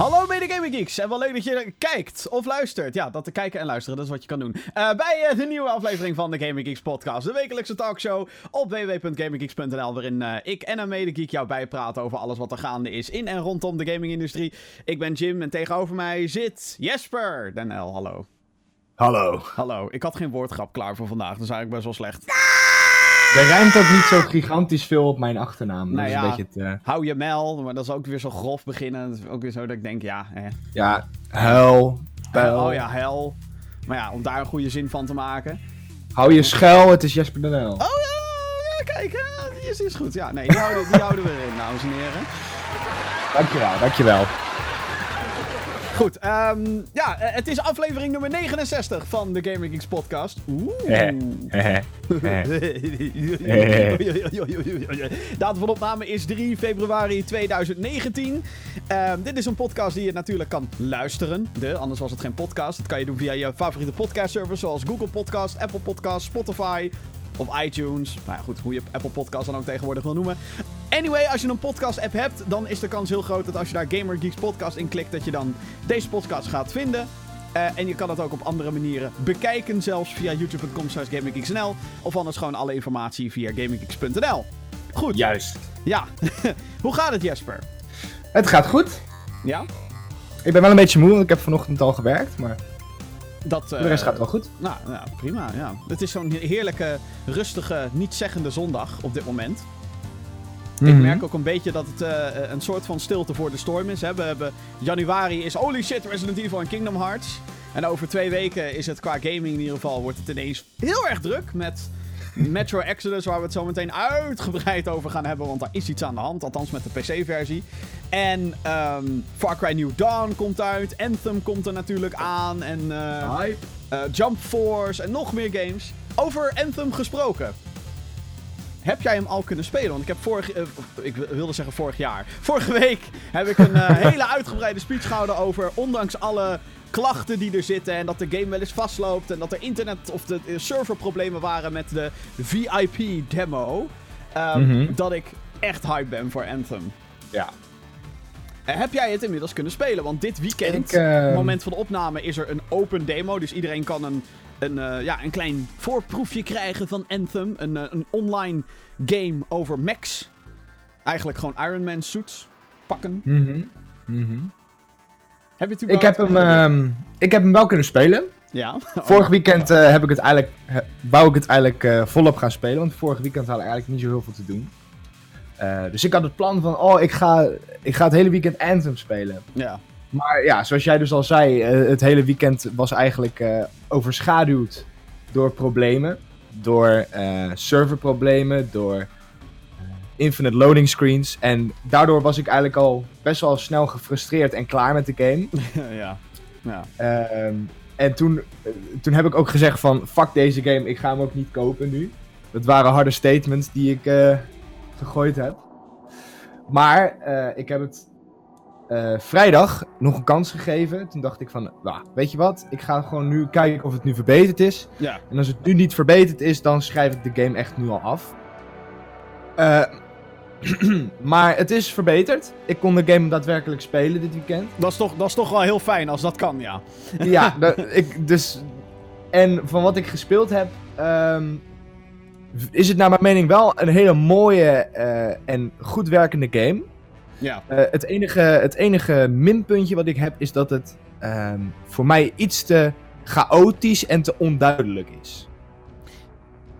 Hallo mede Gaming Geeks en wel leuk dat je kijkt of luistert. Ja, dat te kijken en luisteren, dat is wat je kan doen. Uh, bij uh, de nieuwe aflevering van de Gaming Geeks podcast. De wekelijkse talkshow op www.gaminggeeks.nl waarin uh, ik en een mede geek jou bijpraten over alles wat er gaande is in en rondom de gamingindustrie. Ik ben Jim en tegenover mij zit Jesper Denel. Hallo. Hallo. Hallo. Ik had geen woordgrap klaar voor vandaag, dat is eigenlijk best wel slecht. Er ruimt ook niet zo gigantisch veel op mijn achternaam. Nou dat ja, is een beetje het, uh... hou je mel, maar dat is ook weer zo grof beginnen. Dat is ook weer zo dat ik denk, ja... Eh. Ja, pijl. Oh ja, hel. Maar ja, om daar een goede zin van te maken. Hou je schuil, het is Jesper de. Oh ja, ja kijk, die is, is goed. Ja, nee, die houden, die houden we erin, dames en heren. Dankjewel, dankjewel. Goed, um, ja, het is aflevering nummer 69 van de Gamer Geeks podcast. Oeh. Datum van opname is 3 februari 2019. Um, dit is een podcast die je natuurlijk kan luisteren. De, anders was het geen podcast. Dat kan je doen via je favoriete podcast servers zoals Google Podcast, Apple Podcast, Spotify of iTunes. Nou ja, goed, hoe je Apple Podcast dan ook tegenwoordig wil noemen. Anyway, als je een podcast-app hebt, dan is de kans heel groot dat als je daar Gamer Geeks Podcast in klikt, dat je dan deze podcast gaat vinden. Uh, en je kan het ook op andere manieren bekijken, zelfs via youtube.com slash gaminggeeksnl. Of anders gewoon alle informatie via gaminggeeks.nl. Goed. Juist. Ja. Hoe gaat het, Jesper? Het gaat goed. Ja? Ik ben wel een beetje moe, want ik heb vanochtend al gewerkt, maar... Dat, de rest gaat wel goed. Nou, nou prima, ja. Het is zo'n heerlijke, rustige, niet-zeggende zondag op dit moment. Mm -hmm. Ik merk ook een beetje dat het uh, een soort van stilte voor de storm is. Hè. We hebben januari is holy shit Resident Evil en Kingdom Hearts. En over twee weken is het qua gaming in ieder geval wordt het ineens heel erg druk met Metro Exodus, waar we het zo meteen uitgebreid over gaan hebben, want daar is iets aan de hand, althans met de PC-versie. En um, Far Cry New Dawn komt uit, Anthem komt er natuurlijk aan, en uh, uh, Jump Force en nog meer games. Over Anthem gesproken. Heb jij hem al kunnen spelen? Want ik heb vorig... Uh, ik wilde zeggen vorig jaar. Vorige week heb ik een hele uitgebreide speech gehouden over... Ondanks alle klachten die er zitten en dat de game wel eens vastloopt... en dat er internet- of de serverproblemen waren met de VIP-demo... Um, mm -hmm. dat ik echt hype ben voor Anthem. Ja. Uh, heb jij het inmiddels kunnen spelen? Want dit weekend, ik, uh... moment van de opname, is er een open demo. Dus iedereen kan een een, uh, ja, een klein voorproefje krijgen van Anthem. Een, uh, een online game over mechs. Eigenlijk gewoon Iron Man suits pakken. Mm -hmm. Mm -hmm. Heb je het ik heb, hem, uh, ik heb hem wel kunnen spelen. Ja. Vorig weekend uh, heb ik het eigenlijk, wou ik het eigenlijk volop gaan spelen. Want vorig weekend had ik eigenlijk niet zo heel veel te doen. dus ik had het plan van, oh, ik ga, ik ga het hele weekend Anthem spelen. Ja. Maar ja, zoals jij dus al zei, uh, het hele weekend was eigenlijk uh, overschaduwd door problemen. Door uh, serverproblemen, door infinite loading screens. En daardoor was ik eigenlijk al best wel snel gefrustreerd en klaar met de game. ja. ja. en toen, toen heb ik ook gezegd van, fuck deze game, ik ga hem ook niet kopen nu. Dat waren harde statements die ik gegooid heb. Maar ik heb het uh, vrijdag nog een kans gegeven. Toen dacht ik van, nou, weet je wat? Ik ga gewoon nu kijken of het nu verbeterd is. Ja. En als het nu niet verbeterd is, dan schrijf ik de game echt nu al af. Uh, maar het is verbeterd. Ik kon de game daadwerkelijk spelen dit weekend. Dat is toch, dat is toch wel heel fijn als dat kan, ja. ja, dat, ik, dus... En van wat ik gespeeld heb... Um, is het naar mijn mening wel een hele mooie uh, en goed werkende game. Ja. Uh, het, enige, het enige minpuntje wat ik heb is dat het um, voor mij iets te chaotisch en te onduidelijk is.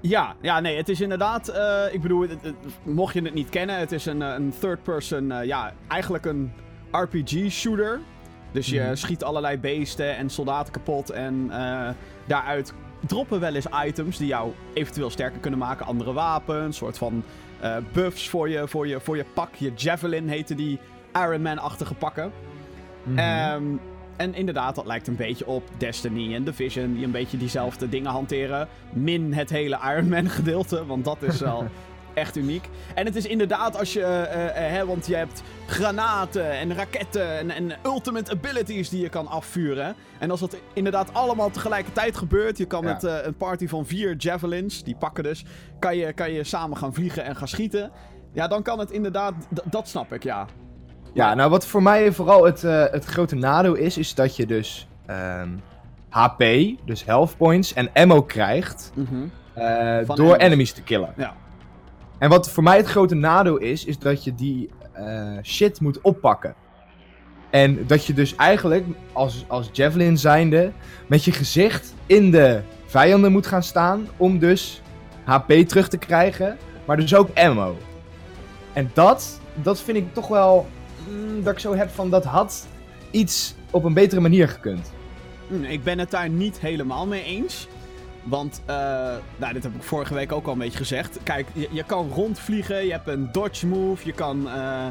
Ja, ja, nee, het is inderdaad, uh, ik bedoel, het, het, mocht je het niet kennen, het is een, een third person, uh, ja, eigenlijk een RPG-shooter. Dus je mm. schiet allerlei beesten en soldaten kapot en daaruit droppen wel eens items die jou eventueel sterker kunnen maken. Andere wapens, een soort van buffs voor je, voor, je, voor je pak. Je Javelin heette die Iron Man-achtige pakken. Mm -hmm. um, en inderdaad, dat lijkt een beetje op Destiny en Division, die een beetje diezelfde dingen hanteren. Min het hele Iron Man gedeelte, want dat is wel echt uniek. En het is inderdaad als je, uh, uh, hè, want je hebt granaten en raketten en, en, ultimate abilities die je kan afvuren. En als dat inderdaad allemaal tegelijkertijd gebeurt, je kan ja. met uh, een party van vier javelins, die pakken dus, kan je, kan je samen gaan vliegen en gaan schieten. Ja, dan kan het inderdaad, dat snap ik, ja. Ja, nou wat voor mij vooral het, eh, het grote nadeel is, is dat je dus ehm, HP, dus health points en ammo krijgt Mhm. eh, door enemies. enemies te killen. Ja. En wat voor mij het grote nadeel is, is dat je die eh, shit moet oppakken. En dat je dus eigenlijk als, als Javelin zijnde met je gezicht in de vijanden moet gaan staan om dus HP terug te krijgen, maar dus ook ammo. En dat, dat vind ik toch wel mm, dat ik zo heb van dat had iets op een betere manier gekund. Hm, Ik ben het daar niet helemaal mee eens. Want, eh, nou, dit heb ik vorige week ook al een beetje gezegd. Kijk, je, je kan rondvliegen, je hebt een dodge move, je kan... eh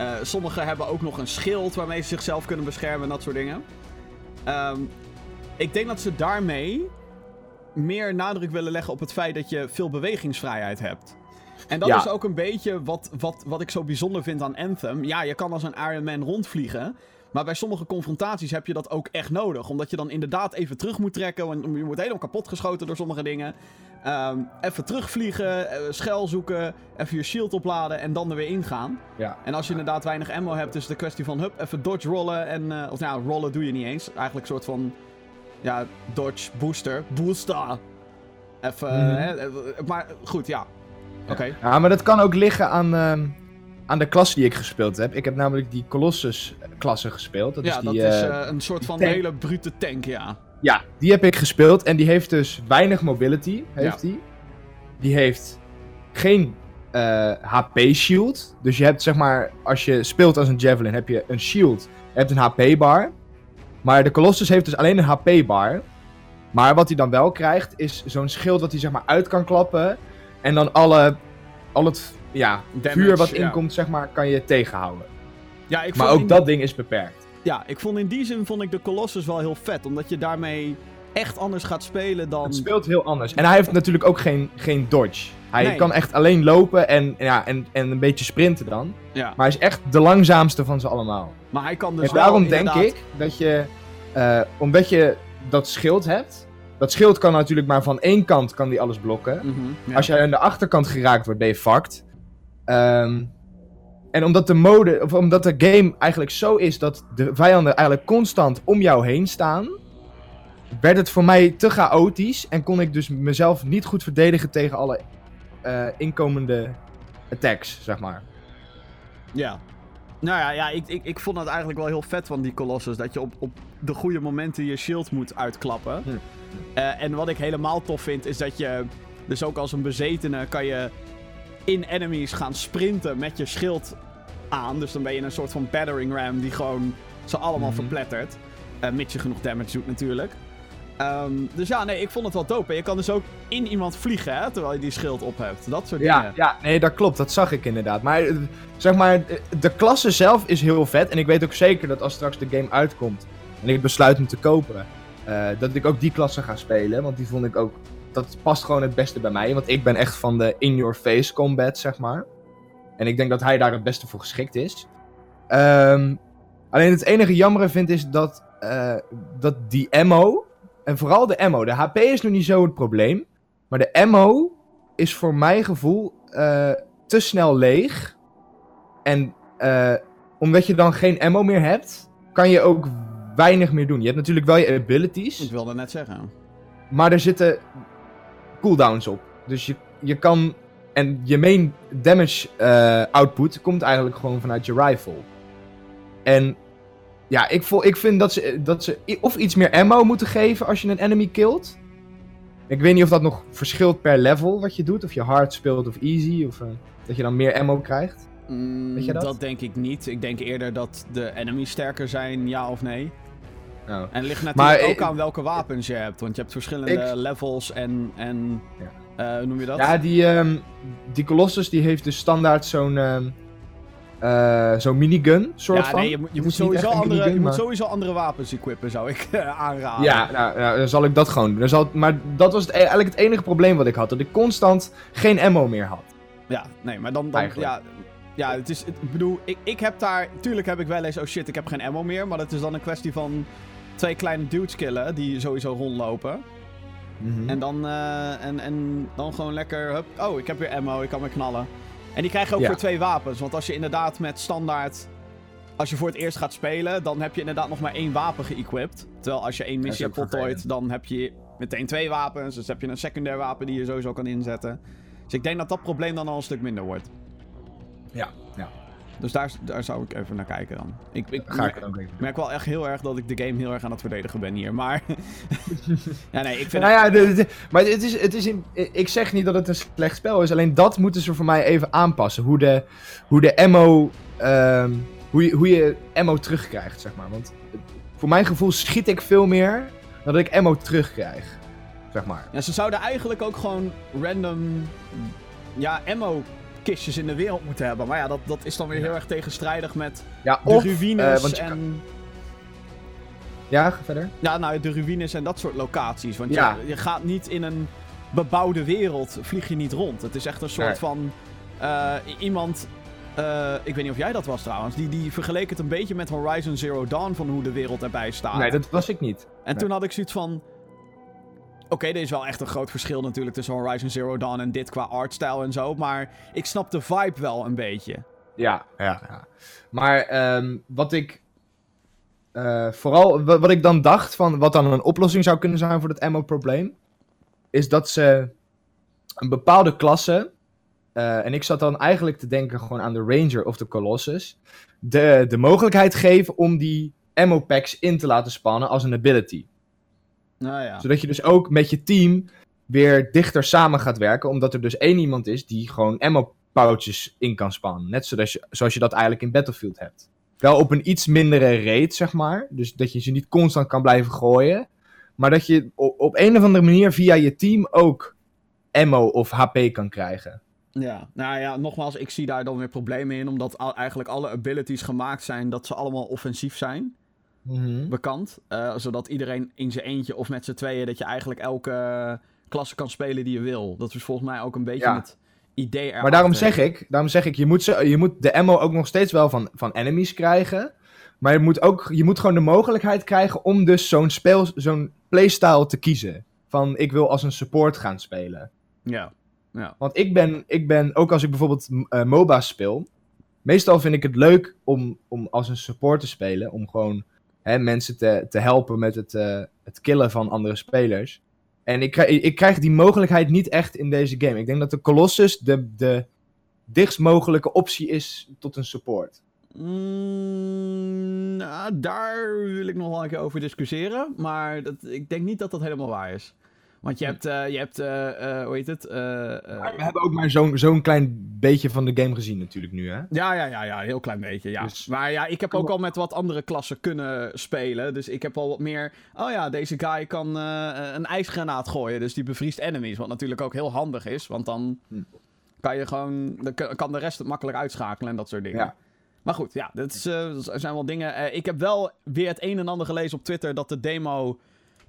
eh, sommigen hebben ook nog een schild waarmee ze zichzelf kunnen beschermen en dat soort dingen. Ehm, ik denk dat ze daarmee meer nadruk willen leggen op het feit dat je veel bewegingsvrijheid hebt. En dat Ja. is ook een beetje wat, wat, wat ik zo bijzonder vind aan Anthem. Ja, je kan als een Iron Man rondvliegen. Maar bij sommige confrontaties heb je dat ook echt nodig. Omdat je dan inderdaad even terug moet trekken. Want je wordt helemaal kapot geschoten door sommige dingen. Ehm, even terugvliegen, eh, schel zoeken, even je shield opladen en dan er weer ingaan. Ja. En als je inderdaad weinig ammo hebt, is het een kwestie van hup, even dodge rollen. En, eh, of nou, rollen doe je niet eens. Eigenlijk een soort van, ja, dodge booster. Booster. Even, Mhm. hè, eh, maar goed, ja. Oké. Ja, maar dat kan ook liggen aan, ehm, aan de klasse die ik gespeeld heb. Ik heb namelijk die Colossus-klasse gespeeld. Dat Ja, is dat die, is eh, eh, een soort van tank. hele brute tank, ja. Ja, die heb ik gespeeld. En die heeft dus weinig mobility. Heeft die. Die heeft geen eh, HP-shield. Dus je hebt zeg maar, als je speelt als een Javelin, heb je een shield. Je hebt een HP-bar. Maar de Colossus heeft dus alleen een HP-bar. Maar wat hij dan wel krijgt, is zo'n schild wat hij zeg maar uit kan klappen. En dan alle, al het ja, Damage, vuur wat ja. inkomt, zeg maar, kan je tegenhouden. Ja, ik Maar ook dat ding is beperkt. Ja, ik vond in die zin vond ik de Colossus wel heel vet. Omdat je daarmee echt anders gaat spelen dan... Het speelt heel anders. En hij heeft natuurlijk ook geen, geen dodge. Hij Nee. kan echt alleen lopen en, ja, en, en een beetje sprinten dan. Ja, Maar hij is echt de langzaamste van ze allemaal. maar hij kan dus en wel daarom denk ik dat je, eh, omdat je dat schild hebt. Dat schild kan natuurlijk maar van één kant kan die alles blokken. Mhm, ja. Als jij aan de achterkant geraakt wordt, ben je fucked. Ehm, en omdat de mode, of omdat de game eigenlijk zo is dat de vijanden eigenlijk constant om jou heen staan, werd het voor mij te chaotisch en kon ik dus mezelf niet goed verdedigen tegen alle eh, inkomende attacks, zeg maar. Ja. Nou ja, ja ik, ik, ik vond het eigenlijk wel heel vet van die Colossus. Dat je op, op de goede momenten je shield moet uitklappen. Hm. Eh, en wat ik helemaal tof vind, is dat je... Dus ook als een bezetene kan je in enemies gaan sprinten met je schild aan. Dus dan ben je een soort van battering ram die gewoon ze allemaal Mhm. verplettert. Eh mits je genoeg damage doet natuurlijk. Ehm, dus ja, nee, ik vond het wel dope. En je kan dus ook in iemand vliegen, hè, terwijl je die schild op hebt. Dat soort Ja, dingen. ja, nee, dat klopt. Dat zag ik inderdaad. Maar eh, zeg maar, eh, de klasse zelf is heel vet. En ik weet ook zeker dat als straks de game uitkomt en ik besluit hem te kopen, eh, dat ik ook die klasse ga spelen. Want die vond ik ook, dat past gewoon het beste bij mij. Want ik ben echt van de in-your-face combat, zeg maar. En ik denk dat hij daar het beste voor geschikt is. Ehm, alleen het enige jammere vind is dat, dat die ammo, en vooral de ammo, de HP is nog niet zo het probleem. Maar de ammo is voor mijn gevoel eh, te snel leeg. En eh, omdat je dan geen ammo meer hebt, kan je ook weinig meer doen. Je hebt natuurlijk wel je Ik abilities, wilde net zeggen. maar er zitten cooldowns op. Dus je, je kan. En je main damage eh, output komt eigenlijk gewoon vanuit je rifle. En ja, ik, voel, ik vind dat ze, dat ze of iets meer ammo moeten geven als je een enemy killt. Ik weet niet of dat nog verschilt per level wat je doet. Of je hard speelt of easy. Of eh, dat je dan meer ammo krijgt. Mm, Weet je dat? denk ik niet. Ik denk eerder dat de enemies sterker zijn, ja of nee. Nou, En het ligt natuurlijk Maar, ook eh, aan welke wapens je hebt. Want je hebt verschillende Ik- levels en... en Ja. eh, hoe noem je dat? Ja, die, ehm, die Colossus die heeft dus standaard zo'n ehm, eh, zo'n minigun soort Ja, van. nee, je, moet- je, moet sowieso andere, minigun, je moet sowieso andere wapens equippen, zou ik eh, aanraden. Ja, nou, nou, dan zal ik dat gewoon doen. Dan zal, maar dat was het, e- eigenlijk het enige probleem wat ik had. Dat ik constant geen ammo meer had. Ja, nee, maar dan... dan Eigenlijk. ja, ja, het is... het- ik bedoel, ik, ik heb daar... Tuurlijk heb ik wel eens... Oh shit, ik heb geen ammo meer. Maar dat is dan een kwestie van... Twee kleine dudes killen die sowieso rondlopen. Mhm. En dan, eh, en, en dan gewoon lekker, hup, oh, ik heb weer ammo, ik kan weer knallen. En die krijg je ook Ja. voor twee wapens. Want als je inderdaad met standaard als je voor het eerst gaat spelen, dan heb je inderdaad nog maar één wapen geëquipt. Terwijl als je één missie hebt voltooid, dan heb je meteen twee wapens. Dus heb je een secundair wapen die je sowieso kan inzetten. Dus ik denk dat dat probleem dan al een stuk minder wordt. Ja. Dus daar, daar zou ik even naar kijken dan. Ik, ik Ga ik merk, er wel echt heel erg dat ik de game heel erg aan het verdedigen ben hier. Maar. ja, nee, ik vind. Nou ja, de- de- maar het is, het is in, ik zeg niet dat het een slecht spel is, alleen dat moeten ze voor mij even aanpassen. Hoe de, hoe de ammo, ehm, hoe, je, hoe je ammo terugkrijgt, zeg maar. Want voor mijn gevoel schiet ik veel meer dan dat ik ammo terugkrijg, zeg maar. Ja, ze zouden eigenlijk ook gewoon random. Ja, ammo. Kistjes in de wereld moeten hebben. Maar ja, dat, dat is dan weer heel erg tegenstrijdig met Ja, de of, ruïnes eh, en. kan- Ja, ga verder. Ja, nou, de ruïnes en dat soort locaties. Want Ja. je, je gaat niet in een bebouwde wereld, vlieg je niet rond. Het is echt een soort Nee. van... eh, iemand... eh, ik weet niet of jij dat was trouwens. Die, die vergeleek het een beetje met Horizon Zero Dawn van hoe de wereld erbij staat. Nee, dat was ik niet. En toen had ik zoiets van... Oké, er is wel echt een groot verschil natuurlijk tussen Horizon Zero Dawn en dit qua artstyle en zo. Maar ik snap de vibe wel een beetje. Ja, ja, ja. Maar ehm, wat ik. eh, vooral wa- wat ik dan dacht van wat dan een oplossing zou kunnen zijn voor dat ammo-probleem. Is dat ze een bepaalde klasse. eh, en ik zat dan eigenlijk te denken gewoon aan de Ranger of de Colossus. De, de mogelijkheid geven om die ammo packs in te laten spannen als een ability. Nou ja. Zodat je dus ook met je team weer dichter samen gaat werken. Omdat er dus één iemand is die gewoon ammo pouches in kan spannen. Net zoals je, zoals je dat eigenlijk in Battlefield hebt. Wel op een iets mindere rate, zeg maar. Dus dat je ze niet constant kan blijven gooien. Maar dat je op, op een of andere manier via je team ook ammo of HP kan krijgen. Ja, nou ja, nogmaals, ik zie daar dan weer problemen in. Omdat al, eigenlijk alle abilities gemaakt zijn dat ze allemaal offensief zijn. Bekend. Eh, zodat iedereen in zijn eentje of met z'n tweeën, dat je eigenlijk elke klasse kan spelen die je wil. Dat is volgens mij ook een beetje Ja. het idee erachter. Maar daarom zeg ik, daarom zeg ik je, moet ze, je moet de ammo ook nog steeds wel van, van enemies krijgen. Maar je moet, ook, je moet gewoon de mogelijkheid krijgen om dus zo'n speel, zo'n playstyle te kiezen. Van ik wil als een support gaan spelen. Ja, ja. Want ik ben, ik ben ook als ik bijvoorbeeld eh, MOBA's speel. Meestal vind ik het leuk om, om als een support te spelen. Om gewoon mensen te, te helpen met het, eh, het killen van andere spelers. En ik, ik krijg die mogelijkheid niet echt in deze game. Ik denk dat de Colossus de, de dichtst mogelijke optie is tot een support. Mm, nou, daar wil ik nog wel een keer over discussiëren. Maar dat, ik denk niet dat dat helemaal waar is. Want je hebt, eh, je hebt eh, eh, hoe heet het? We hebben ook maar zo'n zo'n klein beetje van de game gezien natuurlijk nu, hè? Ja, ja, ja, ja, heel klein beetje, ja. Dus- Maar ja, ik heb ook al met wat andere klassen kunnen spelen. Dus ik heb al wat meer... Oh ja, deze guy kan een ijsgranaat gooien. Dus die bevriest enemies. Wat natuurlijk ook heel handig is. Want dan Hm. kan je gewoon... Dan kan- de rest het makkelijk uitschakelen en dat soort dingen. Ja. Maar goed, ja, dat, is, dat zijn wel dingen... Ik heb wel weer het een en ander gelezen op Twitter... dat de demo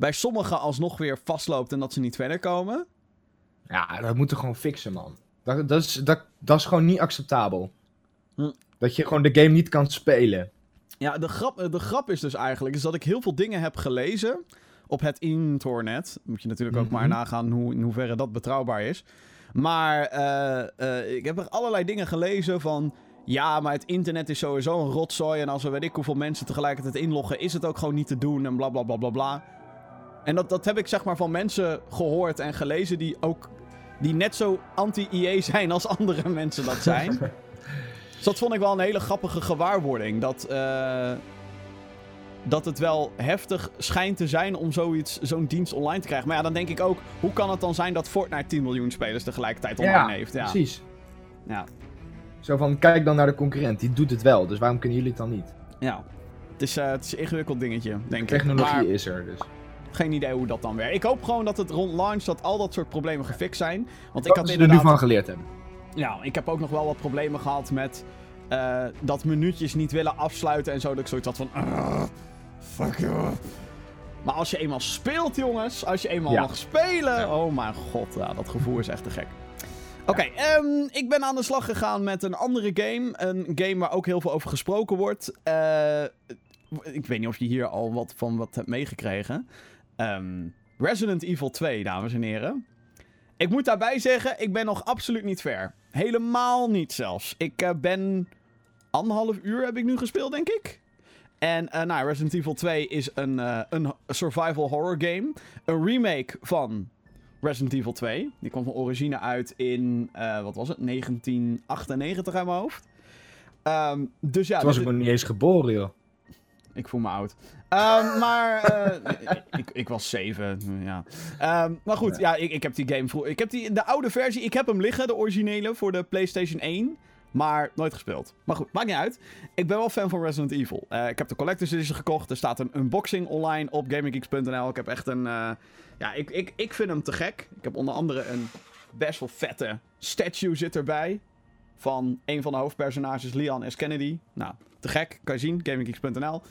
bij sommigen alsnog weer vastloopt... en dat ze niet verder komen. Ja, dat moeten we gewoon fixen, man. Dat, dat, is, dat, dat is gewoon niet acceptabel. Hm. Dat je gewoon de game niet kan spelen. Ja, de grap, de grap is dus eigenlijk is dat ik heel veel dingen heb gelezen op het internet. Moet je natuurlijk ook Mhm. maar nagaan hoe, in hoeverre dat betrouwbaar is. Maar eh, eh, ik heb er allerlei dingen gelezen van... Ja, maar het internet is sowieso een rotzooi. En als er weet ik hoeveel mensen tegelijkertijd inloggen... is het ook gewoon niet te doen en bla bla bla bla bla. En dat, dat heb ik zeg maar van mensen gehoord en gelezen... die ook die net zo anti-IE zijn als andere mensen dat zijn. Dus dat vond ik wel een hele grappige gewaarwording. Dat, eh, dat het wel heftig schijnt te zijn om zoiets, zo'n dienst online te krijgen. Maar ja, dan denk ik ook, hoe kan het dan zijn dat Fortnite 10 miljoen spelers tegelijkertijd online heeft? Ja, precies. ja, Zo van, kijk dan naar de concurrent. Die doet het wel, dus waarom kunnen jullie het dan niet? ja. Het is, eh, het is een ingewikkeld dingetje, denk ik. Technologie Maar is er, dus. Geen idee hoe dat dan werkt. Ik hoop gewoon dat het rond launch, dat al dat soort problemen gefixt zijn. Want ik had ze er nu van geleerd hebben. Ja, ik heb ook nog wel wat problemen gehad met eh, dat minuutjes niet willen afsluiten en zo. Dat ik zoiets had van. "Ugh, fuck you. Maar als je eenmaal speelt, jongens. Als je eenmaal Ja. mag spelen. Oh mijn god, ja, dat gevoel is echt te gek. Oké, ehm, ik ben aan de slag gegaan met een andere game. Een game waar ook heel veel over gesproken wordt. Eh, ik weet niet of je hier al wat van wat hebt meegekregen. Ehm, Resident Evil 2, dames en heren. Ik moet daarbij zeggen, ik ben nog absoluut niet ver. Helemaal niet zelfs. Ik eh, ben anderhalf uur heb ik nu gespeeld, denk ik. En uh, nou, Resident Evil 2 is een, uh, een survival horror game. Een remake van Resident Evil 2. Die kwam van origine uit in, uh, wat was het, 1998 uit mijn hoofd. Um, dus ja, Toen was ik nog niet eens geboren, joh. Ik voel me oud. Um, maar uh, ik, ik, was zeven. Ja. Um, maar goed, ja, ik, ik heb die game vroeger. Ik heb die, de oude versie. Ik heb hem liggen, de originele, voor de PlayStation 1. Maar nooit gespeeld. Maar goed, maakt niet uit. Ik ben wel fan van Resident Evil. Uh, ik heb de Collector's Edition gekocht. Er staat een unboxing online op GamingGeeks.nl. Ik heb echt een... Uh, ja, ik, ik, ik vind hem te gek. Ik heb onder andere een best wel vette statue zit erbij. Van een van de hoofdpersonages, Leon S. Kennedy. Nou, te gek. Kan je zien, GamingGeeks.nl.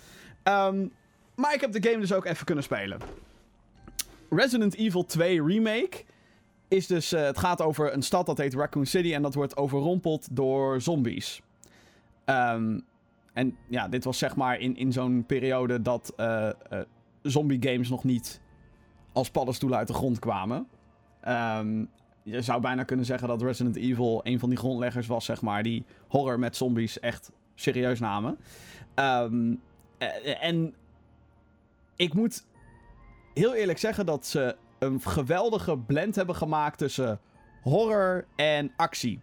Um, maar ik heb de game dus ook even kunnen spelen. Resident Evil 2 Remake is dus... Uh, het gaat over een stad dat heet Raccoon City... en dat wordt overrompeld door zombies. Um, en ja, dit was zeg maar in, in zo'n periode dat uh, uh, zombie games nog niet als paddenstoelen uit de grond kwamen. Um, je zou bijna kunnen zeggen dat Resident Evil een van die grondleggers was, zeg maar, die horror met zombies echt serieus namen. Um, en ik moet heel eerlijk zeggen dat ze een geweldige blend hebben gemaakt tussen horror en actie.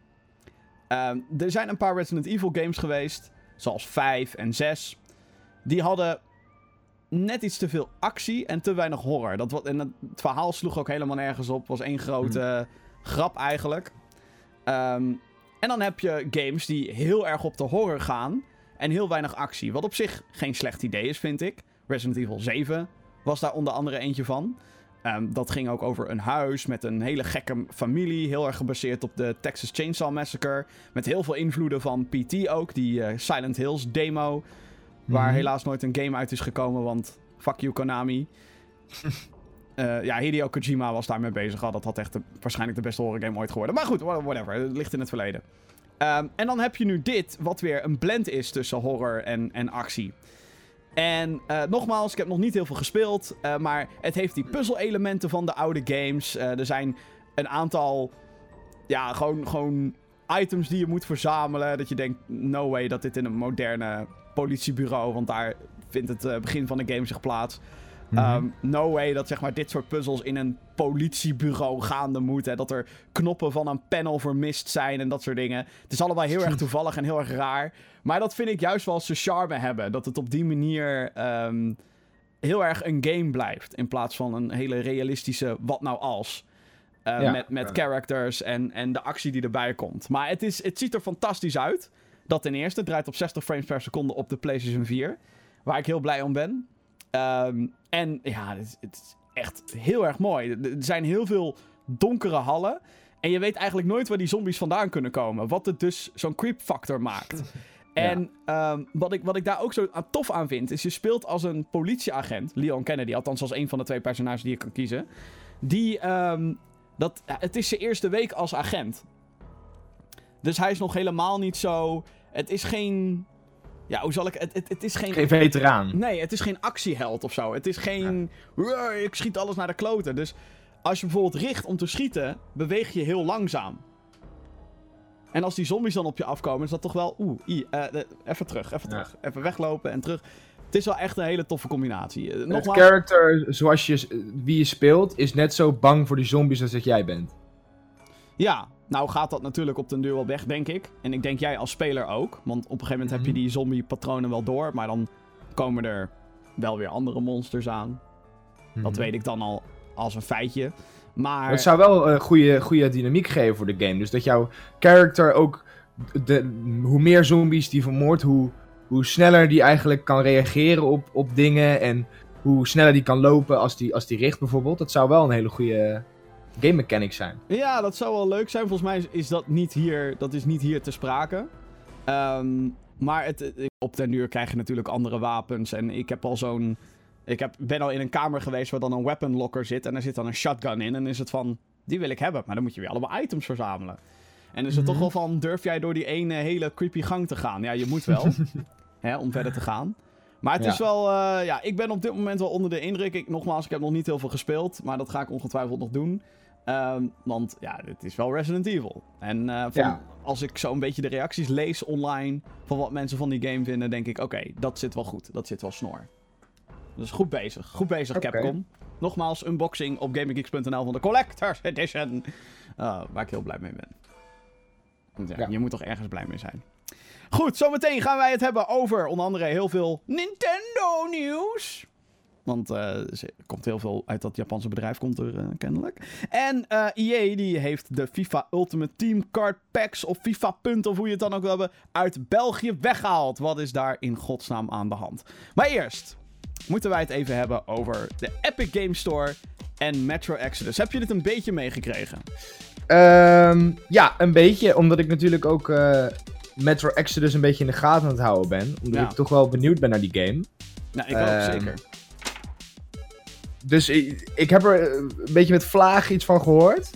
Um, er zijn een paar Resident Evil games geweest, zoals 5 en 6. Die hadden net iets te veel actie en te weinig horror. Dat, en het verhaal sloeg ook helemaal nergens op. was één grote grap eigenlijk. Um, en dan heb je games die heel erg op de horror gaan en heel weinig actie. Wat op zich geen slecht idee is, vind ik. Resident Evil 7 was daar onder andere eentje van. Um, dat ging ook over een huis met een hele gekke familie. Heel erg gebaseerd op de Texas Chainsaw Massacre. Met heel veel invloeden van PT ook. Die uh, Silent Hills demo. Waar mm -hmm. helaas nooit een game uit is gekomen. Want fuck you Konami. uh, ja, Hideo Kojima was daarmee bezig al. Dat had echt de, waarschijnlijk de beste horror game ooit geworden. Maar goed, whatever. Het ligt in het verleden. Um, en dan heb je nu dit, wat weer een blend is tussen horror en, en actie. En uh, nogmaals, ik heb nog niet heel veel gespeeld. Uh, maar het heeft die puzzelelementen van de oude games. Er zijn een aantal. Ja, gewoon, gewoon items die je moet verzamelen. Dat je denkt: no way dat dit in een moderne politiebureau. Want daar vindt het begin van de game zich plaats. Mm -hmm. um, no way dat zeg maar, dit soort puzzels in een politiebureau gaande moeten. Dat er knoppen van een panel vermist zijn en dat soort dingen. Het is allemaal heel erg toevallig en heel erg raar. Maar dat vind ik juist wel zijn charme hebben. Dat het op die manier um, heel erg een game blijft. In plaats van een hele realistische wat nou als. Uh, ja, met met ja. characters en, en de actie die erbij komt. Maar het, is, het ziet er fantastisch uit. Dat ten eerste. Het draait op 60 frames per seconde op de PlayStation 4. Waar ik heel blij om ben. Um, en ja, het, het is echt heel erg mooi. Er zijn heel veel donkere hallen. En je weet eigenlijk nooit waar die zombies vandaan kunnen komen. Wat het dus zo'n creep factor maakt. En ja. um, wat, ik, wat ik daar ook zo tof aan vind, is je speelt als een politieagent, Leon Kennedy, althans als een van de twee personages die je kan kiezen. Die, um, dat, het is zijn eerste week als agent. Dus hij is nog helemaal niet zo. Het is geen. Ja, hoe zal ik. Het, het, het is geen. Geen veteraan. Nee, het is geen actieheld of zo. Het is geen. Ja. Ik schiet alles naar de kloten. Dus als je bijvoorbeeld richt om te schieten, beweeg je heel langzaam. En als die zombies dan op je afkomen, is dat toch wel. Oeh, uh, even terug, even terug. Even weglopen en terug. Het is wel echt een hele toffe combinatie. Uh, het character zoals je, wie je speelt, is net zo bang voor die zombies als dat jij bent. Ja, nou gaat dat natuurlijk op den duur wel weg, denk ik. En ik denk jij als speler ook. Want op een gegeven moment mm -hmm. heb je die zombie-patronen wel door. Maar dan komen er wel weer andere monsters aan. Mm -hmm. Dat weet ik dan al als een feitje. Maar... Het zou wel een goede, goede dynamiek geven voor de game. Dus dat jouw character ook... De, hoe meer zombies die vermoordt, hoe, hoe sneller die eigenlijk kan reageren op, op dingen. En hoe sneller die kan lopen als die, als die richt bijvoorbeeld. Dat zou wel een hele goede game mechanic zijn. Ja, dat zou wel leuk zijn. Volgens mij is dat niet hier, dat is niet hier te sprake. Um, maar het, op den duur krijg je natuurlijk andere wapens. En ik heb al zo'n... Ik heb, ben al in een kamer geweest waar dan een weapon locker zit. En daar zit dan een shotgun in. En dan is het van, die wil ik hebben. Maar dan moet je weer allemaal items verzamelen. En dan is het mm -hmm. toch wel van, durf jij door die ene hele creepy gang te gaan? Ja, je moet wel. hè, om verder te gaan. Maar het ja. is wel, uh, ja, ik ben op dit moment wel onder de indruk. Ik, nogmaals, ik heb nog niet heel veel gespeeld. Maar dat ga ik ongetwijfeld nog doen. Um, want ja, dit is wel Resident Evil. En uh, van, ja. als ik zo een beetje de reacties lees online van wat mensen van die game vinden, denk ik: oké, dat zit wel goed. Dat zit wel snor. Dus goed bezig. Goed bezig. Capcom. Nogmaals, unboxing op GamingGeeks.nl van de Collector's Edition. Uh, waar ik heel blij mee ben. Want ja, Ja. Je moet toch ergens blij mee zijn. Goed, zometeen gaan wij het hebben over onder andere heel veel Nintendo nieuws. Want eh, er komt heel veel uit dat Japanse bedrijf, komt er eh, kennelijk. En eh EA die heeft de FIFA Ultimate Team Card Packs of FIFA punten, of hoe je het dan ook wil hebben, uit België weggehaald. Wat is daar in godsnaam aan de hand? Maar eerst moeten wij het even hebben over de Epic Game Store en Metro Exodus. Heb je dit een beetje meegekregen? Ehm, ja, een beetje. Omdat ik natuurlijk ook Metro Exodus een beetje in de gaten aan het houden ben. Omdat Ja. ik toch wel benieuwd ben naar die game. Nou, ik ook Ehm, zeker. Dus ik, heb er eh, een beetje met vlagen iets van gehoord.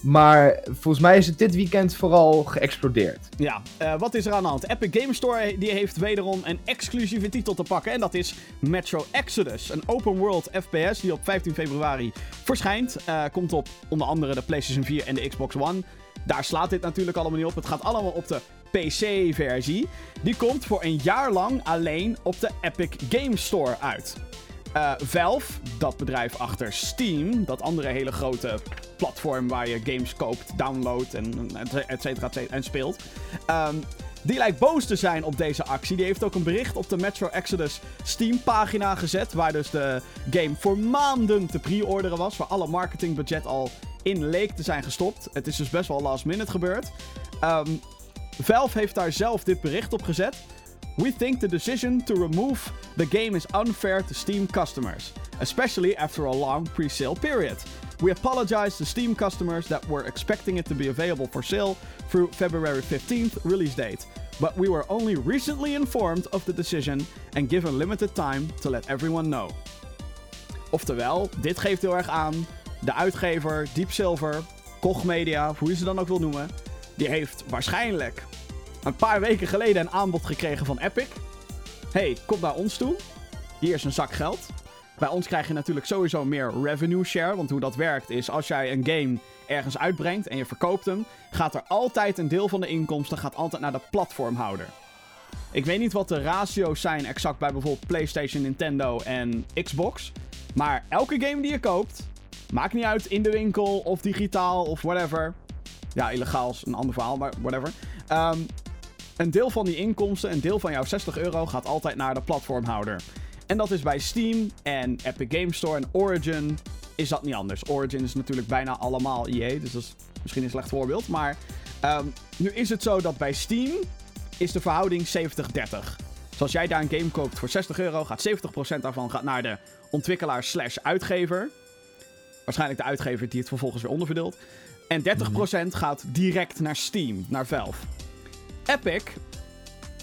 Maar volgens mij is het dit weekend vooral geëxplodeerd. Ja, eh, wat is er aan de hand? Epic Game Store die heeft wederom een exclusieve titel te pakken. En dat is Metro Exodus. Een open world FPS die op 15 februari verschijnt. Eh, komt op onder andere de PlayStation 4 en de Xbox One. Daar slaat dit natuurlijk allemaal niet op. Het gaat allemaal op de PC-versie. Die komt voor een jaar lang alleen op de Epic Game Store uit. Eh, Valve, dat bedrijf achter Steam, dat andere hele grote platform waar je games koopt, downloadt en et cetera, et cetera, en speelt. ehm, die lijkt boos te zijn op deze actie. Die heeft ook een bericht op de Metro Exodus Steam pagina gezet. Waar dus de game voor maanden te pre-orderen was. Waar alle marketingbudget al in leek te zijn gestopt. Het is dus best wel last minute gebeurd. Ehm, Valve heeft daar zelf dit bericht op gezet. We think the decision to remove the game is unfair to Steam customers, especially after a long pre-sale period. We apologize to Steam customers that were expecting it to be available for sale through February 15th release date, but we were only recently informed of the decision and given limited time to let everyone know. Oftewel, dit geeft heel erg aan. De uitgever, Deep Silver, Koch Media, hoe je ze dan ook wil noemen, die heeft waarschijnlijk een paar weken geleden een aanbod gekregen van Epic. Hey, kom naar ons toe. Hier is een zak geld. Bij ons krijg je natuurlijk sowieso meer revenue share. Want hoe dat werkt is, als jij een game ergens uitbrengt en je verkoopt hem, gaat er altijd een deel van de inkomsten gaat altijd naar de platformhouder. Ik weet niet wat de ratio's zijn exact bij bijvoorbeeld PlayStation, Nintendo en Xbox. Maar elke game die je koopt, maakt niet uit in de winkel of digitaal of whatever. Ja, illegaal is een ander verhaal, maar whatever. Ehm, een deel van die inkomsten, een deel van jouw 60 euro, gaat altijd naar de platformhouder. En dat is bij Steam en Epic Game Store en Origin is dat niet anders. Origin is natuurlijk bijna allemaal EA, dus dat is misschien een slecht voorbeeld. Maar ehm, nu is het zo dat bij Steam is de verhouding 70-30. Dus als jij daar een game koopt voor 60 euro, gaat 70% daarvan gaat naar de ontwikkelaar slash uitgever. Waarschijnlijk de uitgever die het vervolgens weer onderverdeelt. En 30% gaat direct naar Steam, naar Valve. Epic,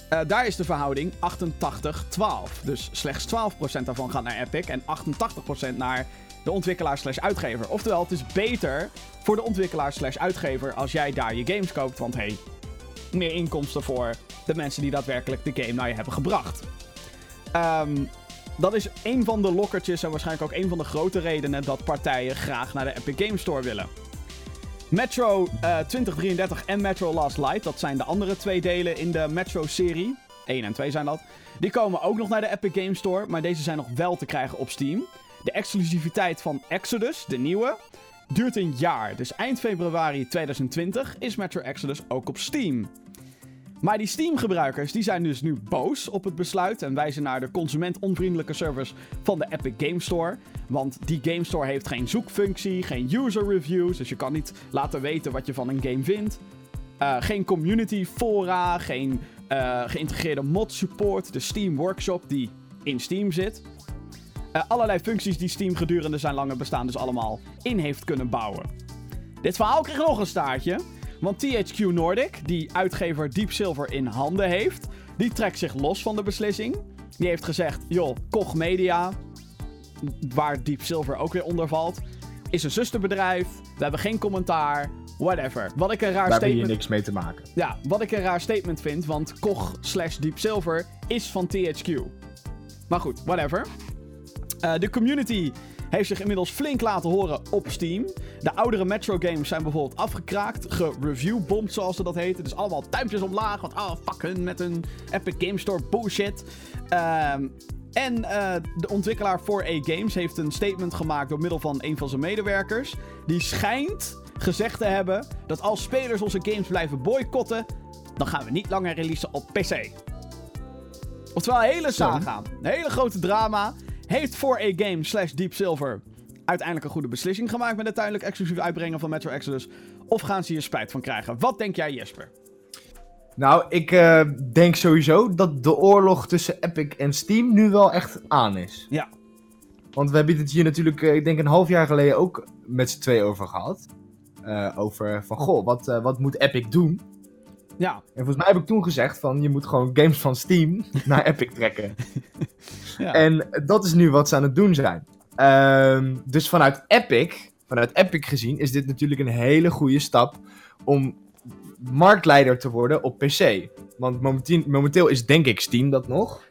eh, daar is de verhouding 88-12. Dus slechts 12% daarvan gaat naar Epic en 88% naar de ontwikkelaar slash uitgever. Oftewel, het is beter voor de ontwikkelaar slash uitgever als jij daar je games koopt. Want hey, meer inkomsten voor de mensen die daadwerkelijk de game naar je hebben gebracht. Ehm, dat is een van de lokkertjes en waarschijnlijk ook een van de grote redenen dat partijen graag naar de Epic Game Store willen. Metro eh, 2033 en Metro Last Light, dat zijn de andere twee delen in de Metro-serie. 1 en 2 zijn dat. Die komen ook nog naar de Epic Game Store, maar deze zijn nog wel te krijgen op Steam. De exclusiviteit van Exodus, de nieuwe, duurt een jaar. Dus eind februari 2020 is Metro Exodus ook op Steam. Maar die Steam-gebruikers die zijn dus nu boos op het besluit en wijzen naar de consumentonvriendelijke service van de Epic Game Store. Want die Game Store heeft geen zoekfunctie, geen user reviews, dus je kan niet laten weten wat je van een game vindt. Eh, geen community fora, geen eh, geïntegreerde mod support, de Steam Workshop die in Steam zit. Eh, allerlei functies die Steam gedurende zijn lange bestaan dus allemaal in heeft kunnen bouwen. Dit verhaal kreeg nog een staartje. Want THQ Nordic, die uitgever Deep Silver in handen heeft, die trekt zich los van de beslissing. Die heeft gezegd, joh, Koch Media, waar Deep Silver ook weer onder valt, is een zusterbedrijf. We hebben geen commentaar, whatever. Wat ik een raar Daar heb je statement... niks mee te maken. Ja, wat ik een raar statement vind, want Koch slash Deep Silver is van THQ. Maar goed, whatever. Eh, de community heeft zich inmiddels flink laten horen op Steam. De oudere Metro games zijn bijvoorbeeld afgekraakt, gereviewbomd zoals ze dat heten. Dus allemaal tuimpjes omlaag, want oh fuck hun met hun Epic Game Store bullshit. Ehm, en uh, de ontwikkelaar 4A Games heeft een statement gemaakt door middel van een van zijn medewerkers. Die schijnt gezegd te hebben dat als spelers onze games blijven boycotten, dan gaan we niet langer releasen op PC. Oftewel, een hele saga. Een hele grote drama. Heeft 4A Games slash Deep Silver uiteindelijk een goede beslissing gemaakt met het tijdelijk exclusief uitbrengen van Metro Exodus? Of gaan ze hier spijt van krijgen? Wat denk jij, Jesper? Nou, ik uh, denk sowieso dat de oorlog tussen Epic en Steam nu wel echt aan is. Ja. Want we hebben het hier natuurlijk, uh, ik denk een half jaar geleden ook met z'n twee over gehad. Uh, over van, goh, wat, wat moet Epic doen? Ja. En volgens mij heb ik toen gezegd van, je moet gewoon games van Steam naar Epic trekken. ja. En dat is nu wat ze aan het doen zijn. Uh, dus vanuit Epic, vanuit Epic gezien, is dit natuurlijk een hele goede stap om marktleider te worden op PC. Want momenteel, momenteel is denk ik Steam dat nog.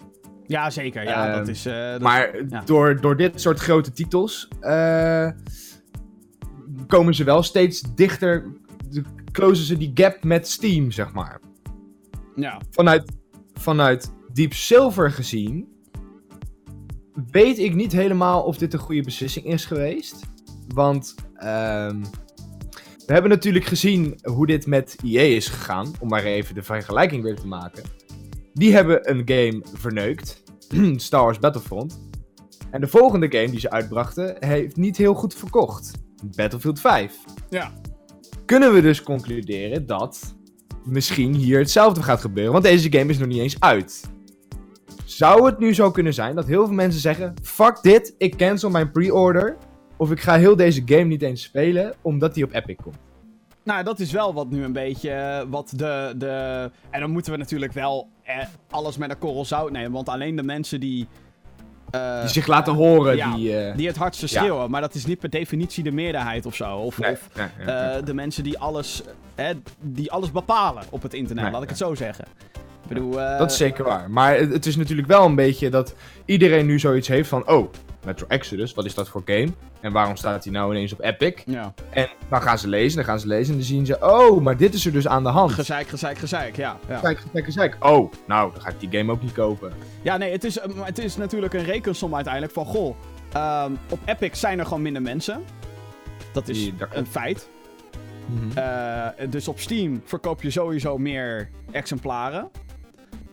Ja, zeker. Ja, dat is, uh, dat maar ja. door, door dit soort grote titels uh, komen ze wel steeds dichter. Closen ze die gap met Steam, zeg maar. Ja. Vanuit, vanuit Deep Silver gezien. Weet ik niet helemaal of dit een goede beslissing is geweest. Want. Uh, we hebben natuurlijk gezien hoe dit met EA is gegaan, om maar even de vergelijking weer te maken. Die hebben een game verneukt, Star Wars Battlefront. En de volgende game die ze uitbrachten, heeft niet heel goed verkocht. Battlefield 5. Ja. Kunnen we dus concluderen dat misschien hier hetzelfde gaat gebeuren, want deze game is nog niet eens uit. Zou het nu zo kunnen zijn dat heel veel mensen zeggen: fuck dit, ik cancel mijn pre-order. Of ik ga heel deze game niet eens spelen, omdat die op Epic komt. Nou, dat is wel wat nu een beetje uh, wat de, de... En dan moeten we natuurlijk wel eh, alles met een korrel zout nemen. Want alleen de mensen die... Uh, die zich laten horen, ja, die... die het hardste schreeuwen. Ja. Maar dat is niet per definitie de meerderheid of zo. Of, nee, of nee, nee, de mensen die alles, die alles bepalen op het internet, laat ik het zo zeggen. Ik bedoel, dat is zeker waar. Maar het, het is natuurlijk wel een beetje dat iedereen nu zoiets heeft van... Oh, Metro Exodus, wat is dat voor game? En waarom staat hij nou ineens op Epic? Ja. En dan gaan ze lezen, dan gaan ze lezen en dan zien ze... Oh, maar dit is er dus aan de hand. Gezeik, gezeik, gezeik, ja. ja. Gezeik, gezeik, gezeik. Oh, nou, dan ga ik die game ook niet kopen. Ja, nee, het is, het is natuurlijk een rekensom uiteindelijk van... Goh, um, op Epic zijn er gewoon minder mensen. Dat is Die, dat een feit. Mm -hmm. uh, dus op Steam verkoop je sowieso meer exemplaren.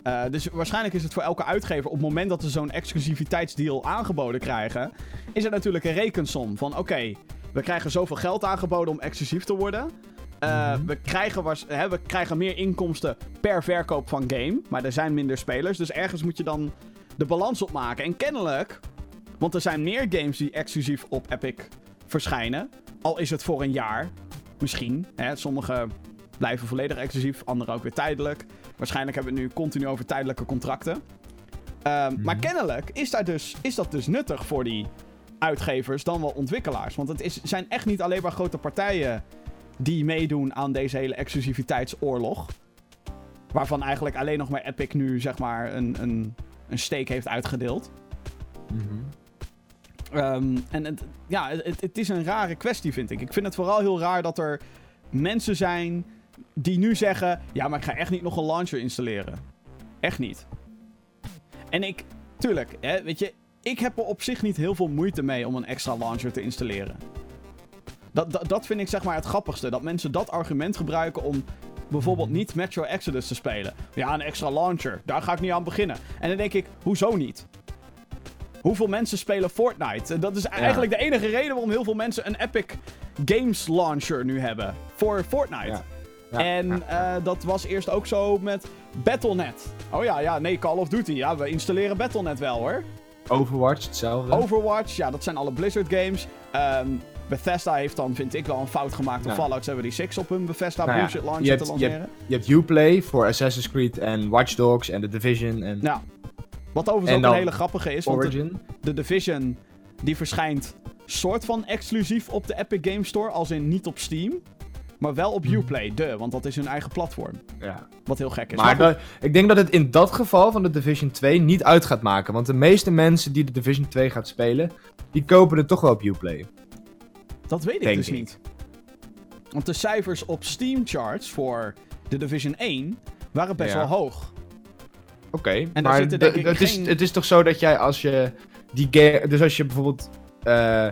Uh, dus waarschijnlijk is het voor elke uitgever op het moment dat ze zo'n exclusiviteitsdeal aangeboden krijgen, is het natuurlijk een rekensom van oké, okay, we krijgen zoveel geld aangeboden om exclusief te worden. Uh, mm -hmm. we, krijgen was, hè, we krijgen meer inkomsten per verkoop van game, maar er zijn minder spelers, dus ergens moet je dan de balans opmaken. En kennelijk, want er zijn meer games die exclusief op Epic verschijnen, al is het voor een jaar, misschien. Hè, sommige blijven volledig exclusief, andere ook weer tijdelijk. Waarschijnlijk hebben we het nu continu over tijdelijke contracten. Um, mm-hmm. Maar kennelijk is, daar dus, is dat dus nuttig voor die uitgevers dan wel ontwikkelaars. Want het is, zijn echt niet alleen maar grote partijen die meedoen aan deze hele exclusiviteitsoorlog. Waarvan eigenlijk alleen nog maar Epic nu zeg maar een, een, een steek heeft uitgedeeld. Mm-hmm. Um, en het, ja, het, het is een rare kwestie vind ik. Ik vind het vooral heel raar dat er mensen zijn die nu zeggen: Ja, maar ik ga echt niet nog een launcher installeren. Echt niet. En ik, tuurlijk, hè, weet je, ik heb er op zich niet heel veel moeite mee om een extra launcher te installeren. Dat, dat, dat vind ik zeg maar het grappigste. Dat mensen dat argument gebruiken om bijvoorbeeld niet Metro Exodus te spelen. Ja, een extra launcher, daar ga ik niet aan beginnen. En dan denk ik, hoezo niet? Hoeveel mensen spelen Fortnite? Dat is eigenlijk ja. de enige reden waarom heel veel mensen een Epic Games launcher nu hebben. Voor Fortnite. Ja. Ja, en ja, uh, dat was eerst ook zo met Battle.net. Oh ja, ja, nee, Call of Duty. Ja, we installeren Battle.net wel hoor. Overwatch, hetzelfde. Overwatch, ja, dat zijn alle Blizzard games. Um, Bethesda heeft dan, vind ik wel, een fout gemaakt om Fallout 76 op hun Bethesda nou bullshit launcher je hebt, te lanceren. Je hebt, je hebt Uplay voor Assassin's Creed en Watch Dogs en The Division. En... Ja. Wat overigens ook een hele grappige is, Origin. want de, de Division die verschijnt soort van exclusief op de Epic Game Store, als in niet op Steam. Maar wel op. Uplay, de, want dat is hun eigen platform. Ja. Wat heel gek is. Maar dat- ik denk dat het in dat geval van de Division 2 niet uit gaat maken. Want de meeste mensen die de Division 2 gaat spelen, die kopen het toch wel op Uplay. dat weet ik denk dus ik. niet. Want de cijfers op Steam charts voor de Division 1 waren best Ja. wel hoog. Oké, daar maar zitten de- ik het, is, het is toch zo dat jij als je die game... Dus als je bijvoorbeeld eh,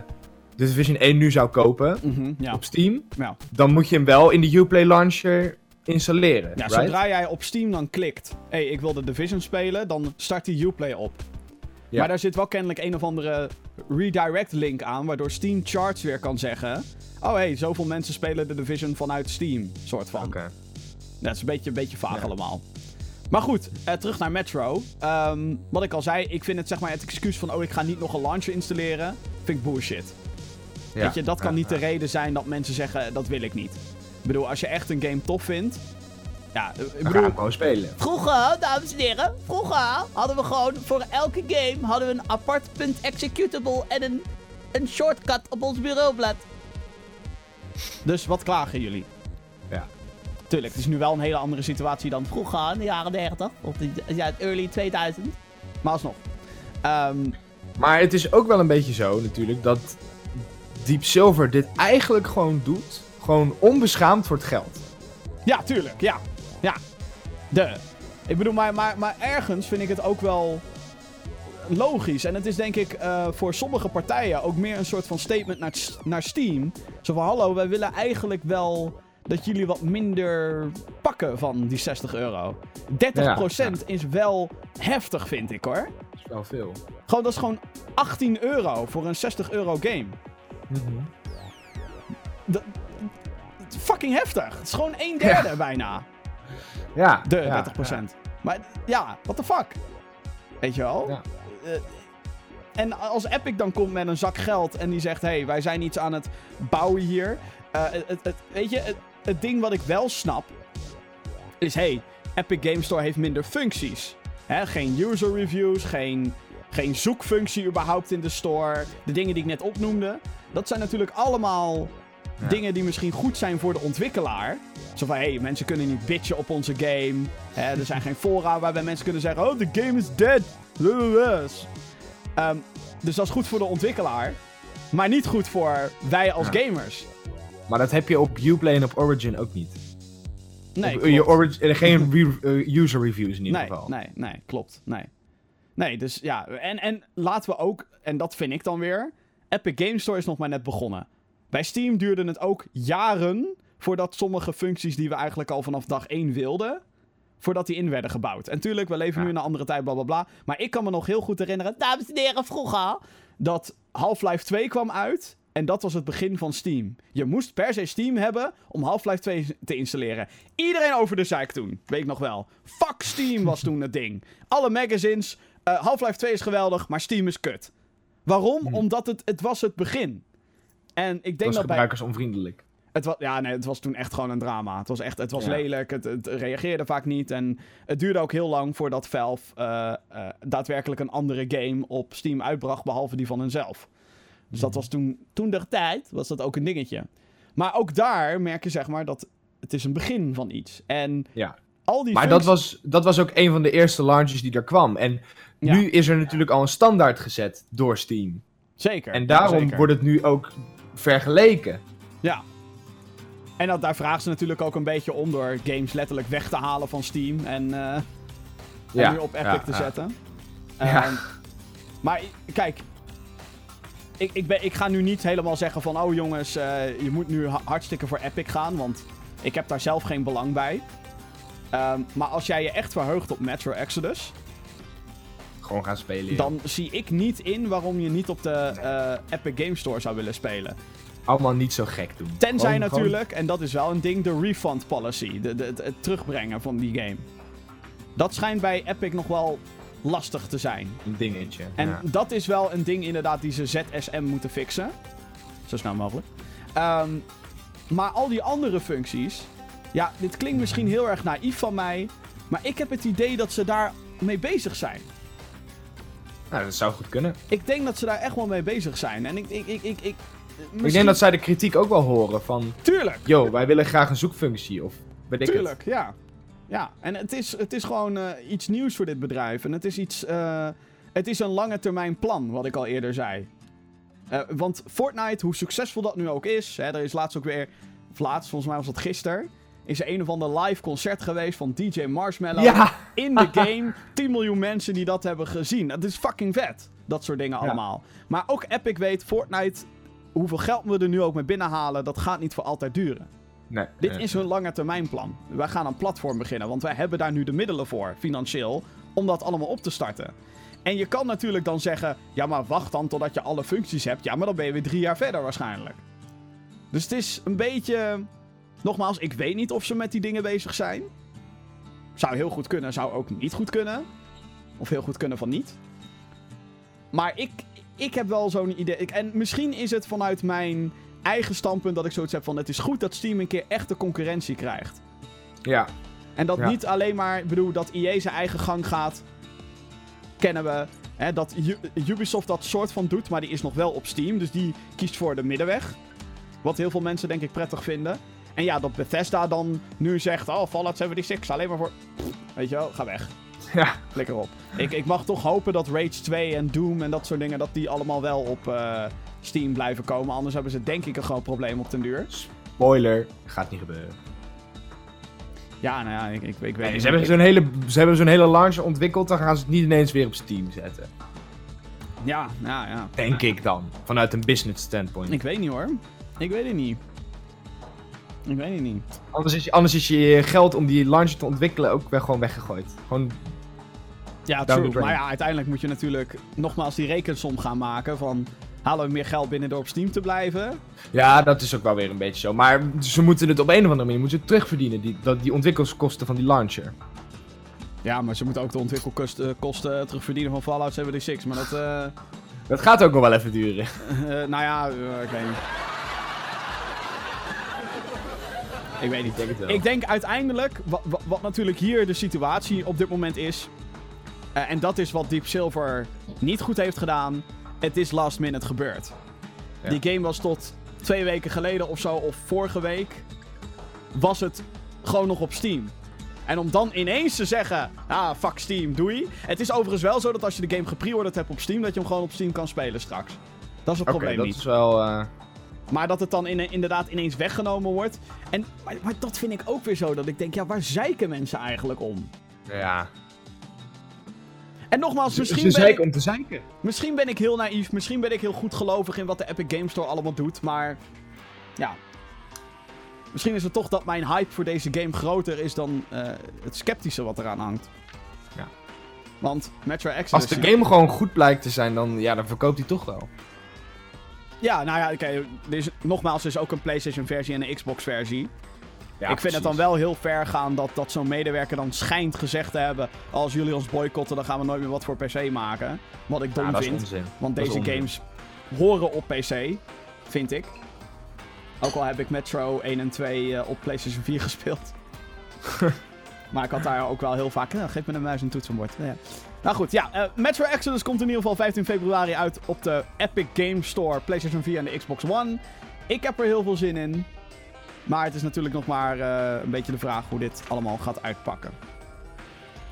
de Division 1 nu zou kopen Mhm, ja. op Steam, ja. dan moet je hem wel in de Uplay launcher installeren, Ja, right? zodra jij op Steam dan klikt, hé, hey, ik wil de Division spelen, dan start die Uplay op. Ja. Maar daar zit wel kennelijk een of andere redirect link aan, waardoor Steam Charts weer kan zeggen... Oh hé, hey, zoveel mensen spelen de Division vanuit Steam, soort van. Oké. Dat is een beetje, een beetje vaag allemaal. Maar goed, eh, terug naar Metro. Ehm, wat ik al zei, ik vind het zeg maar het excuus van... Oh, ik ga niet nog een launcher installeren. Vind ik bullshit. Ja. Weet je, dat kan niet de reden zijn dat mensen zeggen... Dat wil ik niet. Ik bedoel, als je echt een game tof vindt... Ja, ik bedoel... gewoon spelen. Vroeger, dames en heren, vroeger hadden we gewoon voor elke game hadden we een apart punt executable en een, een shortcut op ons bureaublad. Dus wat klagen jullie? Ja. Tuurlijk, het is nu wel een hele andere situatie dan vroeger. In de jaren 90, of de, ja, het early 2000. Maar alsnog. Ehm, Maar het is ook wel een beetje zo natuurlijk dat Deep Silver dit eigenlijk gewoon doet. Gewoon onbeschaamd voor het geld. Ja, tuurlijk. Ja. Ja. De. Ik bedoel, maar, maar, maar ergens vind ik het ook wel logisch. En het is denk ik eh, voor sommige partijen ook meer een soort van statement naar, naar Steam. Zo van, hallo, wij willen eigenlijk wel dat jullie wat minder pakken van die 60 euro. 30% is wel heftig, vind ik hoor. Dat is wel veel. Gewoon, dat is gewoon 18 euro voor een 60 euro game. Dat, het is fucking heftig. Het is gewoon een derde bijna. Ja. De ja, 30%. Maar ja, what the fuck? Weet je wel? Ja. Eh, en als Epic dan komt met een zak geld en die zegt: hey, wij zijn iets aan het bouwen hier. Eh, het, het, weet je, het, het ding wat ik wel snap is: hey, Epic Game Store heeft minder functies. Hè, geen user reviews, geen, geen zoekfunctie überhaupt in de store. De dingen die ik net opnoemde. Dat zijn natuurlijk allemaal Ja. dingen die misschien goed zijn voor de ontwikkelaar. Zo van, hé, hey, mensen kunnen niet bitchen op onze game. Hè, er zijn geen fora waarbij mensen kunnen zeggen, oh, the game is dead. Ehm, dus dat is goed voor de ontwikkelaar. Maar niet goed voor wij als Ja. gamers. Maar dat heb je op Uplay en op Origin ook niet. Nee, Op, je origin, eh, geen re- eh, user reviews in ieder nee, geval. nee, nee, klopt. Nee. Nee, dus ja. En, en laten we ook, en dat vind ik dan weer. Epic Game Store is nog maar net begonnen. Bij Steam duurde het ook jaren voordat sommige functies die we eigenlijk al vanaf dag 1 wilden, voordat die in werden gebouwd. En tuurlijk, we leven Ja. nu in een andere tijd, bla bla bla. Maar ik kan me nog heel goed herinneren Dames en heren, vroeger. dat Half-Life 2 kwam uit. En dat was het begin van Steam. Je moest per se Steam hebben om Half-Life 2 te installeren. Iedereen over de zeik toen. Weet ik nog wel. Fuck Steam was toen het ding. Alle magazines. eh, Half-Life 2 is geweldig, maar Steam is kut. Waarom? Omdat het, het was het begin. En ik Hmm. Dat denk is dat bij... gebruikersonvriendelijk. Het was, ja, nee, het was toen echt gewoon een drama. Het was echt, het was Ja. lelijk, het, het reageerde vaak niet. En het duurde ook heel lang voordat Valve eh, eh, daadwerkelijk een andere game op Steam uitbracht, behalve die van hunzelf. Dus dat was toen, toen de tijd, was dat ook een dingetje. Maar ook daar merk je zeg maar dat het is een begin van iets. En Ja. Al die Maar dat was, dat was ook een van de eerste launches die er kwam. En Ja. nu is er natuurlijk al een standaard gezet door Steam. Zeker. En ja, daarom zeker. wordt het nu ook vergeleken. Ja. En dat, daar vragen ze natuurlijk ook een beetje om door games letterlijk weg te halen van Steam en, en Ja, weer op Epic te zetten. Ja. Ehm, maar kijk, ik, ik, ben, ik ga nu niet helemaal zeggen van, oh jongens, eh, je moet nu ha- hartstikke voor Epic gaan, want ik heb daar zelf geen belang bij. Ehm, maar als jij je echt verheugt op Metro Exodus, Gewoon gaan spelen. ja. dan zie ik niet in waarom je niet op de eh, Epic Game Store zou willen spelen. Allemaal niet zo gek doen. Tenzij Gewoon- gewoon natuurlijk, en dat is wel een ding, de refund policy. De, de, het, het terugbrengen van die game. Dat schijnt bij Epic nog wel lastig te zijn. Een dingetje. En ja. dat is wel een ding inderdaad die ze ZSM moeten fixen. Zo snel mogelijk. Ehm, maar al die andere functies... Ja, dit klinkt misschien heel erg naïef van mij. Maar ik heb het idee dat ze daar mee bezig zijn. Nou, dat zou goed kunnen. Ik denk dat ze daar echt wel mee bezig zijn. En ik, ik, ik, ik, ik, Ik denk dat zij de kritiek ook wel horen van... Tuurlijk, Yo, wij willen graag een zoekfunctie of weet ik het. tuurlijk, ja. Ja, en het is, het is gewoon eh, iets nieuws voor dit bedrijf. En het is iets... eh, het is een lange termijn plan, wat ik al eerder zei. Eh, want Fortnite, hoe succesvol dat nu ook is... Hè, er is laatst ook weer... Of laatst, volgens mij was dat gisteren... Is er een of ander live concert geweest van DJ Marshmallow. Ja! in de game 10 miljoen mensen die dat hebben gezien. Dat is fucking vet. Dat soort dingen Ja. allemaal. Maar ook Epic weet, Fortnite, hoeveel geld we er nu ook mee binnenhalen, dat gaat niet voor altijd duren. Nee. Dit nee. is hun lange termijn plan. Wij gaan een platform beginnen, want wij hebben daar nu de middelen voor, financieel, om dat allemaal op te starten. En je kan natuurlijk dan zeggen, ja maar wacht dan totdat je alle functies hebt. Ja, maar dan ben je weer drie jaar verder waarschijnlijk. Dus het is een beetje... Nogmaals, ik weet niet of ze met die dingen bezig zijn. Zou heel goed kunnen, zou ook niet goed kunnen. Of heel goed kunnen van niet. Maar ik, ik heb wel zo'n idee. Ik, en misschien is het vanuit mijn eigen standpunt dat ik zoiets heb van... Het is goed dat Steam een keer echte concurrentie krijgt. Ja. En dat Ja. niet alleen maar, ik bedoel, dat EA zijn eigen gang gaat, kennen we. Hè, dat Ubisoft dat soort van doet, maar die is nog wel op Steam. Dus die kiest voor de middenweg. Wat heel veel mensen denk ik prettig vinden. En ja, dat Bethesda dan nu zegt, oh, Fallout 76, alleen maar voor... Weet je wel, ga weg. Ja. Flikker op. Ik, ik mag toch hopen dat Rage 2 en Doom en dat soort dingen, dat die allemaal wel op eh, Steam blijven komen. Anders hebben ze denk ik een groot probleem op den duur. Spoiler. Gaat niet gebeuren. Ja, nou ja, ik, ik, ik weet Nee, niet. ze hebben zo'n hele, ze hebben zo'n hele launcher ontwikkeld, dan gaan ze het niet ineens weer op Steam zetten. Ja, ja, ja. Denk ik dan. Vanuit een business standpoint. Ik weet niet hoor. Ik weet het niet. Ik weet het niet. Anders, is, je- anders is je geld om die launcher te ontwikkelen ook weer gewoon weggegooid. Gewoon, Ja, true. Maar ja, uiteindelijk moet je natuurlijk nogmaals die rekensom gaan maken van... Halen we meer geld binnen door op Steam te blijven? ja, dat is ook wel weer een beetje zo. Maar ze moeten het op een of andere manier moeten terugverdienen, die, die ontwikkelskosten van die launcher. Ja, maar ze moeten ook de ontwikkelkosten kosten terugverdienen van Fallout 76. Maar dat, eh, Dat gaat ook nog wel even duren. eh, nou ja, eh, ik weet niet. Ik weet niet. denk het wel. Ik denk uiteindelijk, wat, wat, natuurlijk hier de situatie op dit moment is. eh, en dat is wat Deep Silver niet goed heeft gedaan. Het is last minute gebeurd. Ja. Die game was tot twee weken geleden of zo, of vorige week. Was het gewoon nog op Steam. En om dan ineens te zeggen: ah, fuck Steam, doei. Het is overigens wel zo dat als je de game gepreorderd hebt op Steam, dat je hem gewoon op Steam kan spelen straks. Dat is het Oké, probleem dat niet. is wel... eh, Maar dat het dan in, inderdaad ineens weggenomen wordt. En, maar, maar dat vind ik ook weer zo. Dat ik denk, ja, waar zeiken mensen eigenlijk om? ja. En nogmaals, misschien, Ze ben zeiken ik, om te zeiken. misschien ben ik heel naïef. Misschien ben ik heel goedgelovig in wat de Epic Games Store allemaal doet. Maar ja. Misschien is het toch dat mijn hype voor deze game groter is dan eh, het sceptische wat eraan hangt. Ja. Want Metro Exodus... Als de game gewoon goed blijkt te zijn, dan, ja, dan verkoopt hij toch wel. Ja, nou ja, oké. er is- nogmaals, er is ook een PlayStation versie en een Xbox versie. Ja, ik vind het dan wel heel ver gaan dat, dat zo'n medewerker dan schijnt gezegd te hebben... Als jullie ons boycotten, dan gaan we nooit meer wat voor PC maken. Wat ik dom Ja, vind. Want Dat deze games horen op PC, vind ik. Ook al heb ik Metro 1 en 2 eh, op PlayStation 4 gespeeld. maar ik had daar ook wel heel vaak... "Eh, geef me een muis en toetsenbord. Ja. Nou goed, ja. eh, Metro Exodus komt in ieder geval 15 februari uit op de Epic Game Store, PlayStation 4 en de Xbox One. Ik heb er heel veel zin in. Maar het is natuurlijk nog maar eh, een beetje de vraag hoe dit allemaal gaat uitpakken.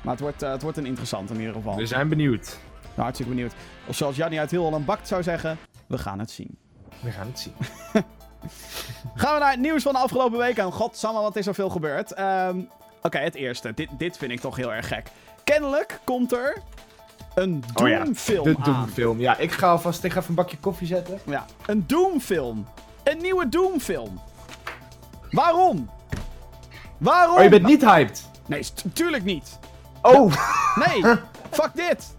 Maar het wordt, eh, het wordt een interessant in ieder geval. We zijn benieuwd. Nou, hartstikke benieuwd. Of zoals Jannie uit Heel Holland Bakt zou zeggen, we gaan het zien. We gaan het zien. Gaan we naar het nieuws van de afgelopen week. En godsamme, wat is er veel gebeurd. Ehm, Oké, het eerste. Dit, dit vind ik toch heel erg gek. Kennelijk komt er een Oh ja, Doom-film De. Doom-film. Ja, ik ga alvast ik ga even een bakje koffie zetten. Ja, een Doom-film. Een nieuwe Doom-film. Waarom? Waarom? Oh, je bent niet hyped? Nee, tuurlijk niet. Oh! Nee, fuck dit.